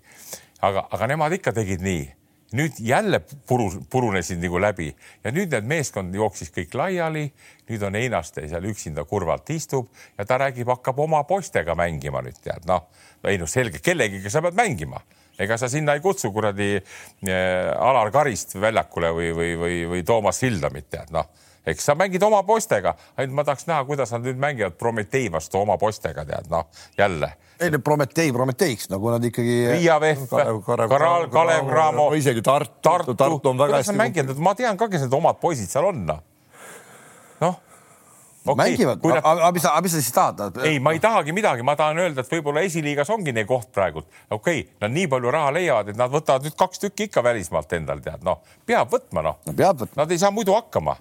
aga, aga nemad ikka tegid nii. Nüüd jälle puru, purunesid nagu läbi ja nüüd need meeskond jooksis kõik laiali. nüüd on Einaste seal üksinda kurvalt istub ja ta räägib, hakkab oma poistega mängima nüüd tead, noh, ei noh, selge, kellegiga sa pead mängima. Ega sa sinna ei kutsu kuradi äh, Alar Karist väljakule või, või, või, või Toomas Sildamit tead noh, eks sa mängid oma poistega, ainult ma tahaks näha, kuidas nad nüüd mängivad Prometee vastu oma poistega tead noh, jälle. ei no Prometee Prometeiks nagu nad ikkagi. Riia Vehv, Kalev, Kalev Cramo. isegi Tartu, Tartu, Tartu on väga hästi. mänginud, ma tean ka, kes need omad poisid seal on noh noh, okay, mängivad, nad... aga mis sa, mis sa siis tahad? ei, ma ei tahagi midagi, ma tahan öelda, et võib-olla esiliigas ongi neil koht praegult. okei okay,, nad nii palju raha leiavad, et nad võtavad nüüd kaks tükki ikka välismaalt endal tead, noh, peab võtma, noh no,. Nad ei saa muidu hakkama.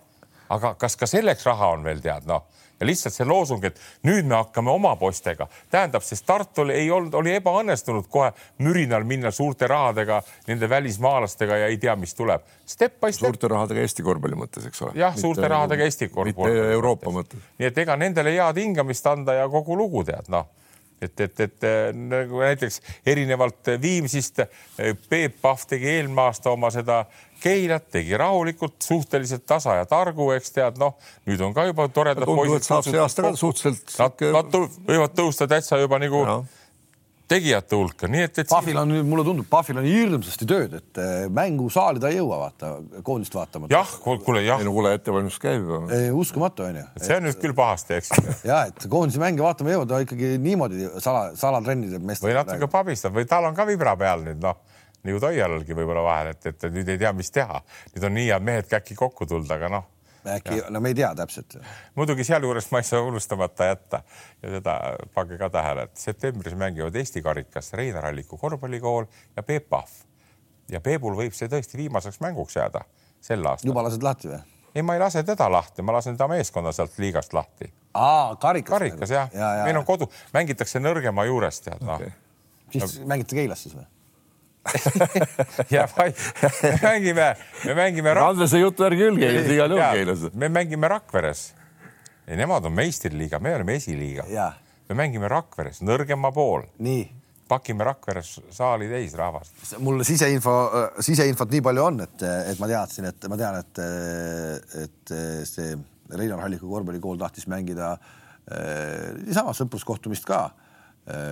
Aga kas ka selleks raha on veel tead, noh ja lihtsalt see loosung, et nüüd me hakkame oma poistega, tähendab, sest Tartul ei olnud, oli ebaõnnestunud kohe mürinal minna suurte rahadega nende välismaalastega ja ei tea, mis tuleb. Step by step. suurte rahadega Eesti korvpalli mõttes, eks ole. jah, suurte rahadega Eesti korvpalli. mitte Euroopa mõttes. nii et ega nendele head hingamist anda ja kogu lugu tead, noh et, et, et nagu näiteks erinevalt Viimsist Peep Pahv tegi eelmine aasta oma seda Keilat tegi rahulikult, suhteliselt tasa ja targu, eks tead, noh, nüüd on ka juba toredad poisid. saab see aasta ka suhteliselt. Nad, nad võivad tõusta täitsa juba nagu ja tegijate hulka, nii et, et. Pahvil on nüüd, mulle tundub, Pahvil on hirmsasti tööd, et eh, mängusaali ta ei jõua vaata, koondist vaatama. jah, kuule jah. ei no kuule, ettevalmistus käib ju. uskumatu onju. see on nüüd küll pahasti, eks. <laughs> ja et koondise mänge vaatama ei jõua, ta ikkagi niimoodi sala, salatrenni teeb meestele. või natuke pabistab või tal on ka vibra peal nüüd noh nagu Toialalgi võib-olla vahel, et, et nüüd ei tea, mis teha. nüüd on nii head mehed käkki kokku tulnud, aga noh äkki, no me ei tea täpselt. muidugi sealjuures ma ei saa unustamata jätta ja seda pange ka tähele, et septembris mängivad Eesti karikas Reinar Alliku korvpallikool ja Peep Pahv. ja Peebul võib see tõesti viimaseks mänguks jääda sel aastal. juba lased lahti või? ei, ma ei lase teda lahti, ma lasen ta meeskonna sealt liigast lahti. aa, karikas. karikas jah ja, ja, meil on kodu, mängitakse nõrgema juurest tead noh. okay.. siis no. mängite Keilas siis või? <laughs> ja me mängime, me mängime. Andrese jutu järgi küll Keilas, igal juhul Keilas. me mängime Rakveres. ei, nemad on meistriliiga, me oleme esiliiga. me mängime Rakveres, nõrgema pool. nii pakime Rakveres saali täis rahvast. mul siseinfo, siseinfot nii palju on, et, et ma teadsin, et ma tean, et, et see Reinar Halliku korvpallikool tahtis mängida niisama sõpruskohtumist ka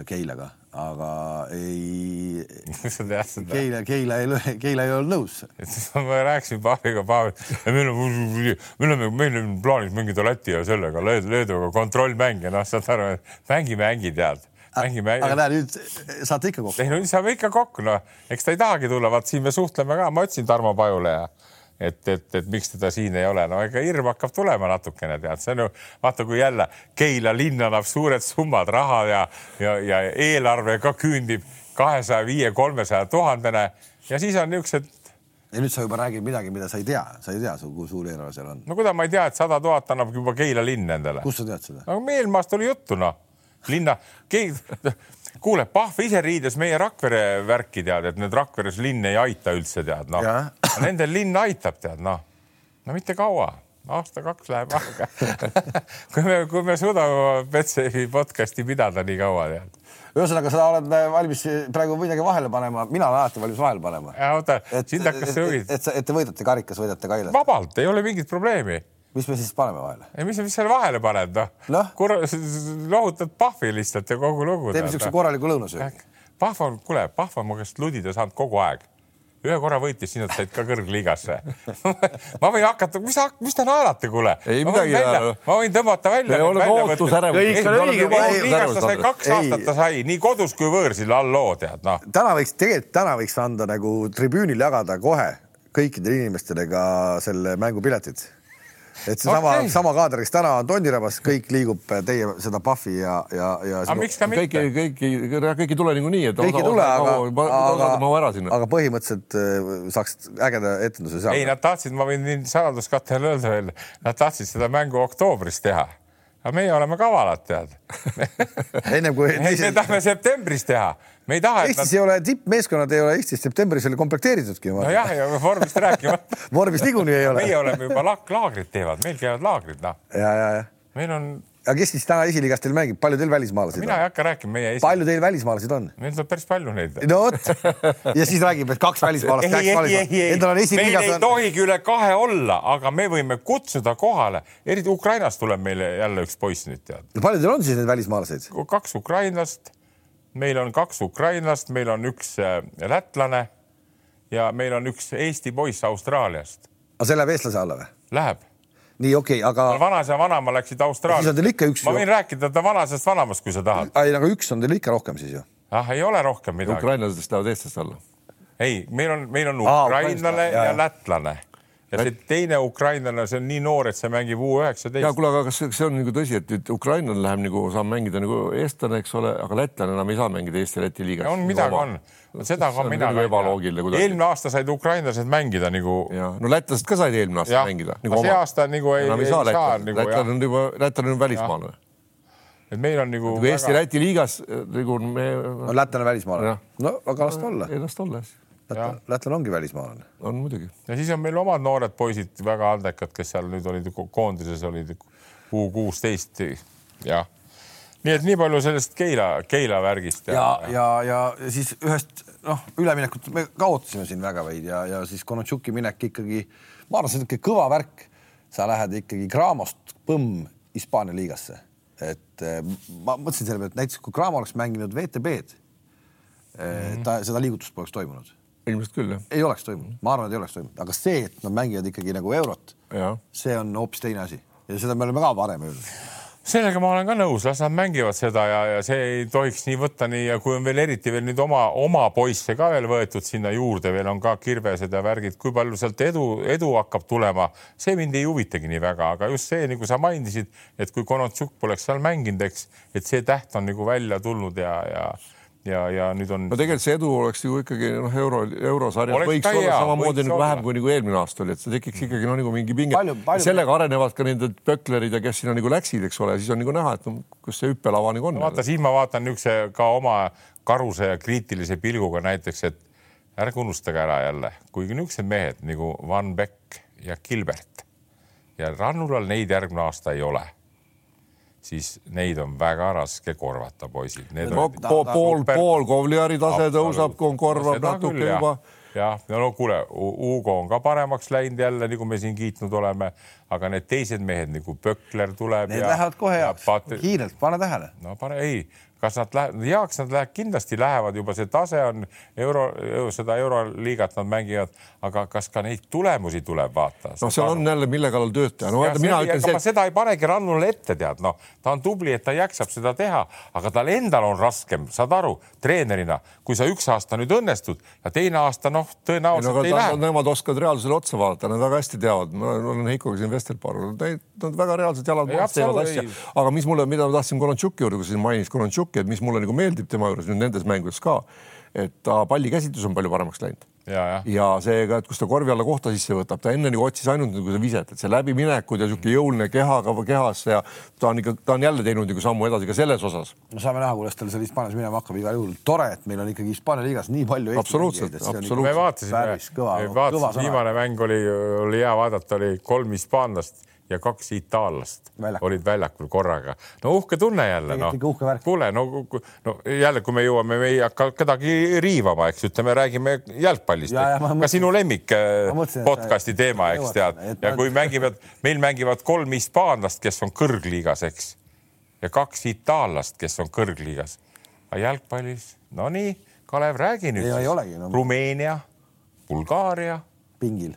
Keilaga aga ei. <laughs> Keila, Keila ei, Keila ei olnud nõus. <laughs> ma rääkisin Paaviga, Paav, meil on, me oleme, meil on plaanis mängida Läti ja sellega Leeduga kontrollmänge, noh, saad aru, mängi, mängi, tead mängi, mängi. aga näe, nüüd saate ikka kokku. ei no nüüd saame ikka kokku, noh, eks ta ei tahagi tulla, vaat siin me suhtleme ka, ma ütlesin Tarmo Pajule ja et, et, et miks teda siin ei ole, no ega hirm hakkab tulema natukene, tead, see on ju, vaata, kui jälle Keila linn annab suured summad raha ja, ja, ja eelarve ka küündib kahesaja viie, kolmesaja tuhandene ja siis on niisugused ja nüüd sa juba räägid midagi, mida sa ei tea, sa ei tea, kui suur eelarve seal on. no kuidas ma ei tea, et sada tuhat annab juba Keila linn endale. kust sa tead seda? no eelmaast oli juttu, noh, linna, <laughs> kuule, Pahv ise riides meie Rakvere värki tead, et nüüd Rakveres linn ei aita üldse tead, noh. Nendel linn aitab, tead, noh. no mitte kaua, aasta-kaks läheb aega <laughs> kui me, kui me suudame Betsafe podcast'i pidada nii kaua, tead ühesõnaga, sa oled valmis praegu midagi vahele panema, mina olen alati valmis vahele panema. oota, sind hakkas see huvi. et, et, et te võidate karikas, võidate Kailas. vabalt, ei ole mingit probleemi mis me siis paneme vahele? ei, mis, mis seal vahele paned, noh no? no.. lohutad Pahvi lihtsalt ja kogu lugu. teeme siukse korraliku lõunasöögi. Pahv on, kuule, Pahv on mu käest ludida saanud kogu aeg. ühe korra võitis, sinna said ka kõrgliigasse <laughs> ma võin hakata, mis, mis te naerate, kuule? ei midagi. ma võin tõmmata välja. me oleme ootus ära. liigas ta sai kaks aastat, ta sai nii kodus kui võõrsil all loo, tead noh. täna võiks, tegelikult täna võiks anda nagu tribüünil jagada kohe kõikidele inimestele ka selle mängupiletid et seesama Okei. sama kaader, kes täna on Tondirabas, kõik liigub teie seda Puffi ja, ja, ja. aga miks ka kõik, mitte? kõik, kõik ei tule niikuinii, et kõik ei tule, aga, aga sinna. aga põhimõtteliselt äh, saaks ägeda etenduse ei, seal. nad tahtsid, ma võin nüüd saladuskattele öelda veel, nad tahtsid seda mängu oktoobris teha. aga meie oleme kavalad, tead. ennem kui me tahame septembris teha, me ei taha, Eestis nad, ei ole tippmeeskonnad ei ole Eestis septembris veel komplekteeritudki. nojah, ja vormist rääkimata. <laughs> vormis niikuinii ei ole meie. oleme juba la- laagrid teevad, meil käivad laagrid, noh, ja, ja, ja. meil on, aga kes siis täna esiliigas teil mängib, palju teil välismaalasi mina on? ei hakka rääkima meie Eesti, palju teil välismaalased on? meil on päris palju neid. no vot ja siis räägib, et kaks välismaalast. ei, ei, ei, ei, on meil esiliigas ei on, tohigi üle kahe olla, aga me võime kutsuda kohale, eriti Ukrainast tuleb meile jälle üks poiss nüüd tead, palju teil on siis neid välismaalased? kaks ukrainlast, meil on kaks ukrainlast, meil on üks äh, lätlane ja meil on üks Eesti poiss Austraaliast, aga see läheb eestlase alla või? läheb. nii okei okay,, aga vanaisa vanaema läksid siis on Austraaliasse. teil ikka üks ma võin rääkida ta vanasest vanemast, kui sa tahad. ei, aga üks on teil ikka rohkem siis ju. ah, ei ole rohkem midagi. ukrainlased lähevad eestlast alla. ei, meil on, meil on Aa, ukrainlane ukrainlane, ja, ja lätlane ja see teine ukrainlane, see on nii noor, et see mängib U ja üheksateist. kuule, aga kas see on nagu tõsi, et nüüd ukrainlane läheb nagu saab mängida nagu eestlane, eks ole, aga lätlane enam ei saa mängida Eesti-Läti liigas? on midagi on, seda ka mina nagu. ebaloogiline kuidagi. eelmine aasta said ukrainlased mängida nagu ja no lätlased ka said eelmine aasta jah, mängida. aga see aasta nagu ei, ei saa lätlane, nagu on juba, lätlane on välismaalane. et meil on nagu kui Eesti-Läti liigas nagu me, on lätlane välismaalane no aga las ta olla. ei las ta olla siis, lätlane ongi välismaalane. on muidugi. ja siis on meil omad noored poisid, väga andekad, kes seal nüüd olid ko- koondises olid U kuusteist, jah. nii et nii palju sellest Keila, Keila värgist ja, ja, ja siis ühest noh, üleminekut me ka ootasime siin väga veidi ja, ja siis Konatšuki minek ikkagi, ma arvan, see on niisugune kõva värk. sa lähed ikkagi Gramost põmm Hispaania liigasse, et eh, ma mõtlesin selle peale, et näiteks kui Gramo oleks mänginud VTB-d mm, -hmm. ta seda liigutust poleks toimunud, ilmselt küll jah, ei oleks toimunud, ma arvan, et ei oleks toimunud, aga see, et nad mängivad ikkagi nagu eurot, see on hoopis teine asi. Ja seda me oleme ka varem öelnud. sellega ma olen ka nõus, las nad mängivad seda ja, ja see ei tohiks nii võtta nii. Ja kui on veel eriti veel nüüd oma, oma poisse ka veel võetud sinna juurde, veel on ka kirvesed ja värgid, kui palju sealt edu, edu hakkab tulema, see mind ei huvitagi nii väga, aga just see, nagu sa mainisid, et kui Konatšuk poleks seal mänginud, eks, et see täht on nagu välja tulnud ja, ja ja, ja nüüd on no tegelikult see edu oleks ju ikkagi noh, euro, eurosarjas Oleks võiks olla hea, samamoodi võiks nagu vähem kui nagu eelmine aasta oli, et see tekiks ikkagi noh, nagu mingi pinge. Sellega arenevad ka nende pöklerid ja kes sinna nagu läksid, eks ole, siis on nagu näha, et no, kus see hüppelava nagu on. vaata, siin ma vaatan niisuguse ka oma karuse ja kriitilise pilguga näiteks, et ärge unustage ära jälle, kuigi niisugused mehed nagu Van Beck ja Gilbert ja Rannulal neid järgmine aasta ei ole, siis neid on väga raske korvata, poisid. no pool, pool, pool Kovliari tase tõusab, korvab natuke juba. jah, no, no kuule, Hugo on ka paremaks läinud jälle, nagu me siin kiitnud oleme, aga need teised mehed nagu Pökler tuleb. Need lähevad kohe heaks, kiirelt, pane tähele. no pane, ei, kas nad lähevad, heaks nad lähevad, kindlasti lähevad juba, see tase on euro, seda euroliigat nad mängivad, aga kas ka neid tulemusi tuleb vaata? noh, seal on jälle, mille kallal tööd teha. no vaata, mina ütlen see, seda ei panegi Rannule ette, tead, noh, ta on tubli, et ta jaksab seda teha, aga tal endal on raskem, saad aru, treenerina, kui sa üks aasta nüüd õnnestud ja teine aasta noh, no tõenäoliselt ei ta- lähe. nemad oskavad reaalsusele otsa vaadata, nad väga hästi teavad, ma olen Heikoga siin Vestelpaarul, nad väga reaalselt jalad Ei, maas teevad asja aga mis mulle, mida ma tahtsin Konontšuki juurde, kui siin mainis Konontšuki, et mis mulle nagu meeldib tema juures nüüd nendes mängudes ka, et ta pallikäsitlus on palju paremaks läinud ja, jah, ja seega, et kus ta korvi alla kohta sisse võtab, ta enne nagu otsis ainult nagu seda viset, et see läbiminekud ja niisugune jõuline kehaga kehasse ja ta on ikka, ta on jälle teinud nagu sammu edasi ka selles osas. no saame näha, kuidas tal seal Hispaanias minema hakkab igal juhul. tore, et meil on ikkagi Hispaania liigas nii palju. Absoluutselt, absoluutselt. me vaatasime sõna. viimane mäng oli, oli hea vaadata, oli kolm hispaanlast ja kaks itaallast Väljakul. olid väljakul korraga. no uhke tunne jälle, noh kuule, no, no jälle, kui me jõuame, me ei hakka kedagi riivama, eks ütleme, räägime jalgpallist Ja, ka mõtlesin- sinu lemmik äh, mõtlesin, podcast'i teema, eks tead ja kui mängivad, meil mängivad kolm hispaanlast, kes on kõrgliigas, eks, ja kaks itaallast, kes on kõrgliigas. aga jalgpallis, no nii, Kalev, räägi nüüd Ei, ei olegi, no. Rumeenia, Bulgaaria pingil.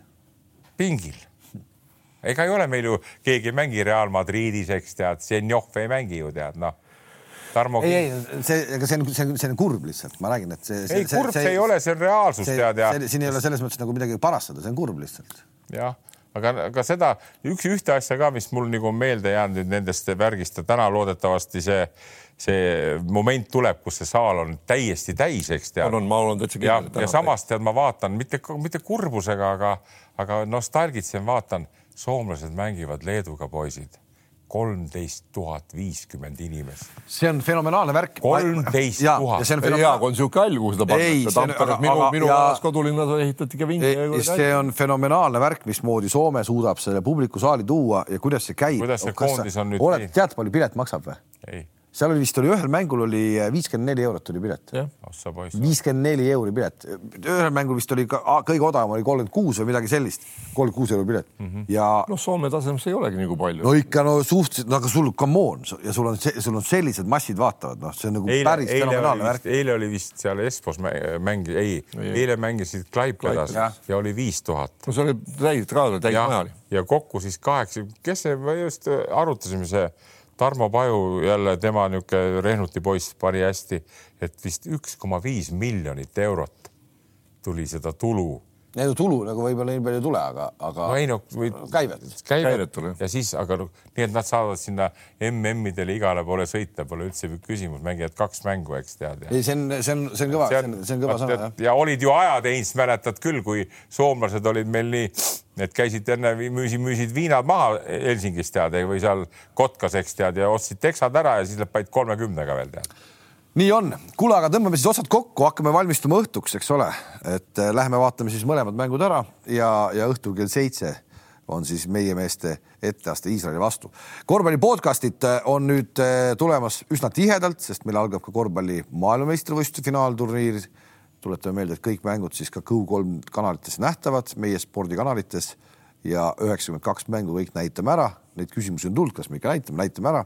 pingil. Ega ei ole meil ju, keegi ei mängi Real Madridis, eks tead, Zenjov ei mängi ju tead noh. Tarmo. ei, ei see, ega see on, see on, see on kurb lihtsalt, ma räägin, et see. ei kurb see ei ole, see on reaalsus see, tead ja see, siin ei ole selles mõttes nagu midagi parastada, see on kurb lihtsalt. jah, aga, aga seda üks, ühte asja ka, mis mul nagu meelde jäänud nüüd nendest värgist ja täna loodetavasti see, see moment tuleb, kus see saal on täiesti täis, eks tead. on, on, ma olen täitsa kindel. ja, ja samas tead, ma vaatan mitte, mitte kurbusega, aga, aga nostalgitsen, vaatan, soomlased mängivad Leeduga poisid kolmteist tuhat viiskümmend inimest. see on fenomenaalne värk. kolmteist tuhat. hea, kui on niisugune hall, kuhu seda pannakse. Minu, minu vanas kodulinnas ehitati ka vinge. see on fenomenaalne värk, mismoodi Soome suudab selle publikusaali tuua ja kuidas see käib. kuidas see koondis on nüüd? oled, tead, palju pilet maksab või? ei seal oli vist oli ühel mängul oli äh, viiskümmend neli eurot oli pilet. viiskümmend neli euri pilet, ühel mängul vist oli ka kõige odavam oli kolmkümmend kuus või midagi sellist, kolmkümmend kuus euri pilet mm -hmm. ja. noh, Soome tasemes ei olegi nii palju. no ikka no suhteliselt, no aga sul come on ja sul on, sul on sellised massid vaatavad, noh, see on nagu eile, päris fenomenaalne värk. eile oli vist seal Espos mäng, ei, ei., eile mängisid Klaipedas ja. ja oli viis tuhat. no see oli täis täis maja oli. ja kokku siis kaheksa, kes see, me just arutasime see Tarmo Paju jälle tema niisugune Rehnuti poiss pani hästi, et vist üks koma viis miljonit eurot tuli seda tulu. Ei no tulu nagu võib-olla nii palju ei tule, aga, aga no ei no või käivet, käivet tuleb ja siis, aga no, nii et nad saavad sinna MM-idele igale poole sõita, pole üldse küsimus, mängivad kaks mängu, eks tead. ei, see on, see on, see on kõva, see on, kõva sõna. ja olid ju ajad, Heinz, mäletad küll, kui soomlased olid meil nii Need käisid enne, müüsid, müüsid viinad maha Helsingis tead või seal Kotkas, eks tead ja ostsid teksad ära ja siis panid kolmekümnega veel tead. Nii on, kuule, aga tõmbame siis otsad kokku, hakkame valmistuma õhtuks, eks ole, et äh, lähme vaatame siis mõlemad mängud ära ja, ja õhtul kell seitse on siis meie meeste etteaste Iisraeli vastu. korvpalli podcastid äh, on nüüd äh, tulemas üsna tihedalt, sest meil algab ka korvpalli maailmameistrivõistluse finaalturniir tuletame meelde, et kõik mängud siis ka Go3 kanalites nähtavad, meie spordikanalites ja üheksakümmend kaks mängu kõik näitame ära. Neid küsimusi on tulnud, kas me ikka näitame, näitame ära.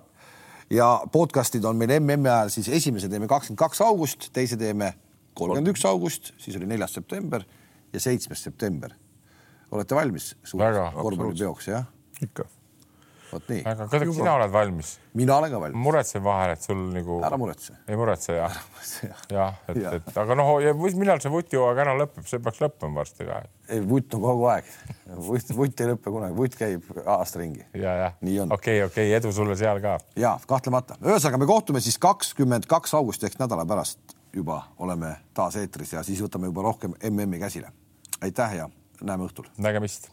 Ja podcast'id on meil MM-i ajal siis esimese teeme kakskümmend kaks august, teise teeme kolmkümmend üks august, siis oli neljas september ja seitsmes september. olete valmis suureks korvpallipeoks, jah? ikka vot nii. aga kuidas sina oled valmis? mina olen ka valmis. muretsen vahel, et sul nagu. ära muretse. ei muretse jah? jah, et, et aga noh, millal see vutihooaeg ära lõpeb, see peaks lõppema varsti ka. ei, vutt on kogu aeg. vutt, vutt ei lõpe kunagi, vutt käib aasta ringi. ja, jah. okei okay,, okei okay,, edu sulle seal ka. ja kahtlemata, ühesõnaga me kohtume siis kakskümmend kaks august ehk nädala pärast juba oleme taas eetris ja siis võtame juba rohkem MM-i käsile. aitäh ja näeme õhtul. nägemist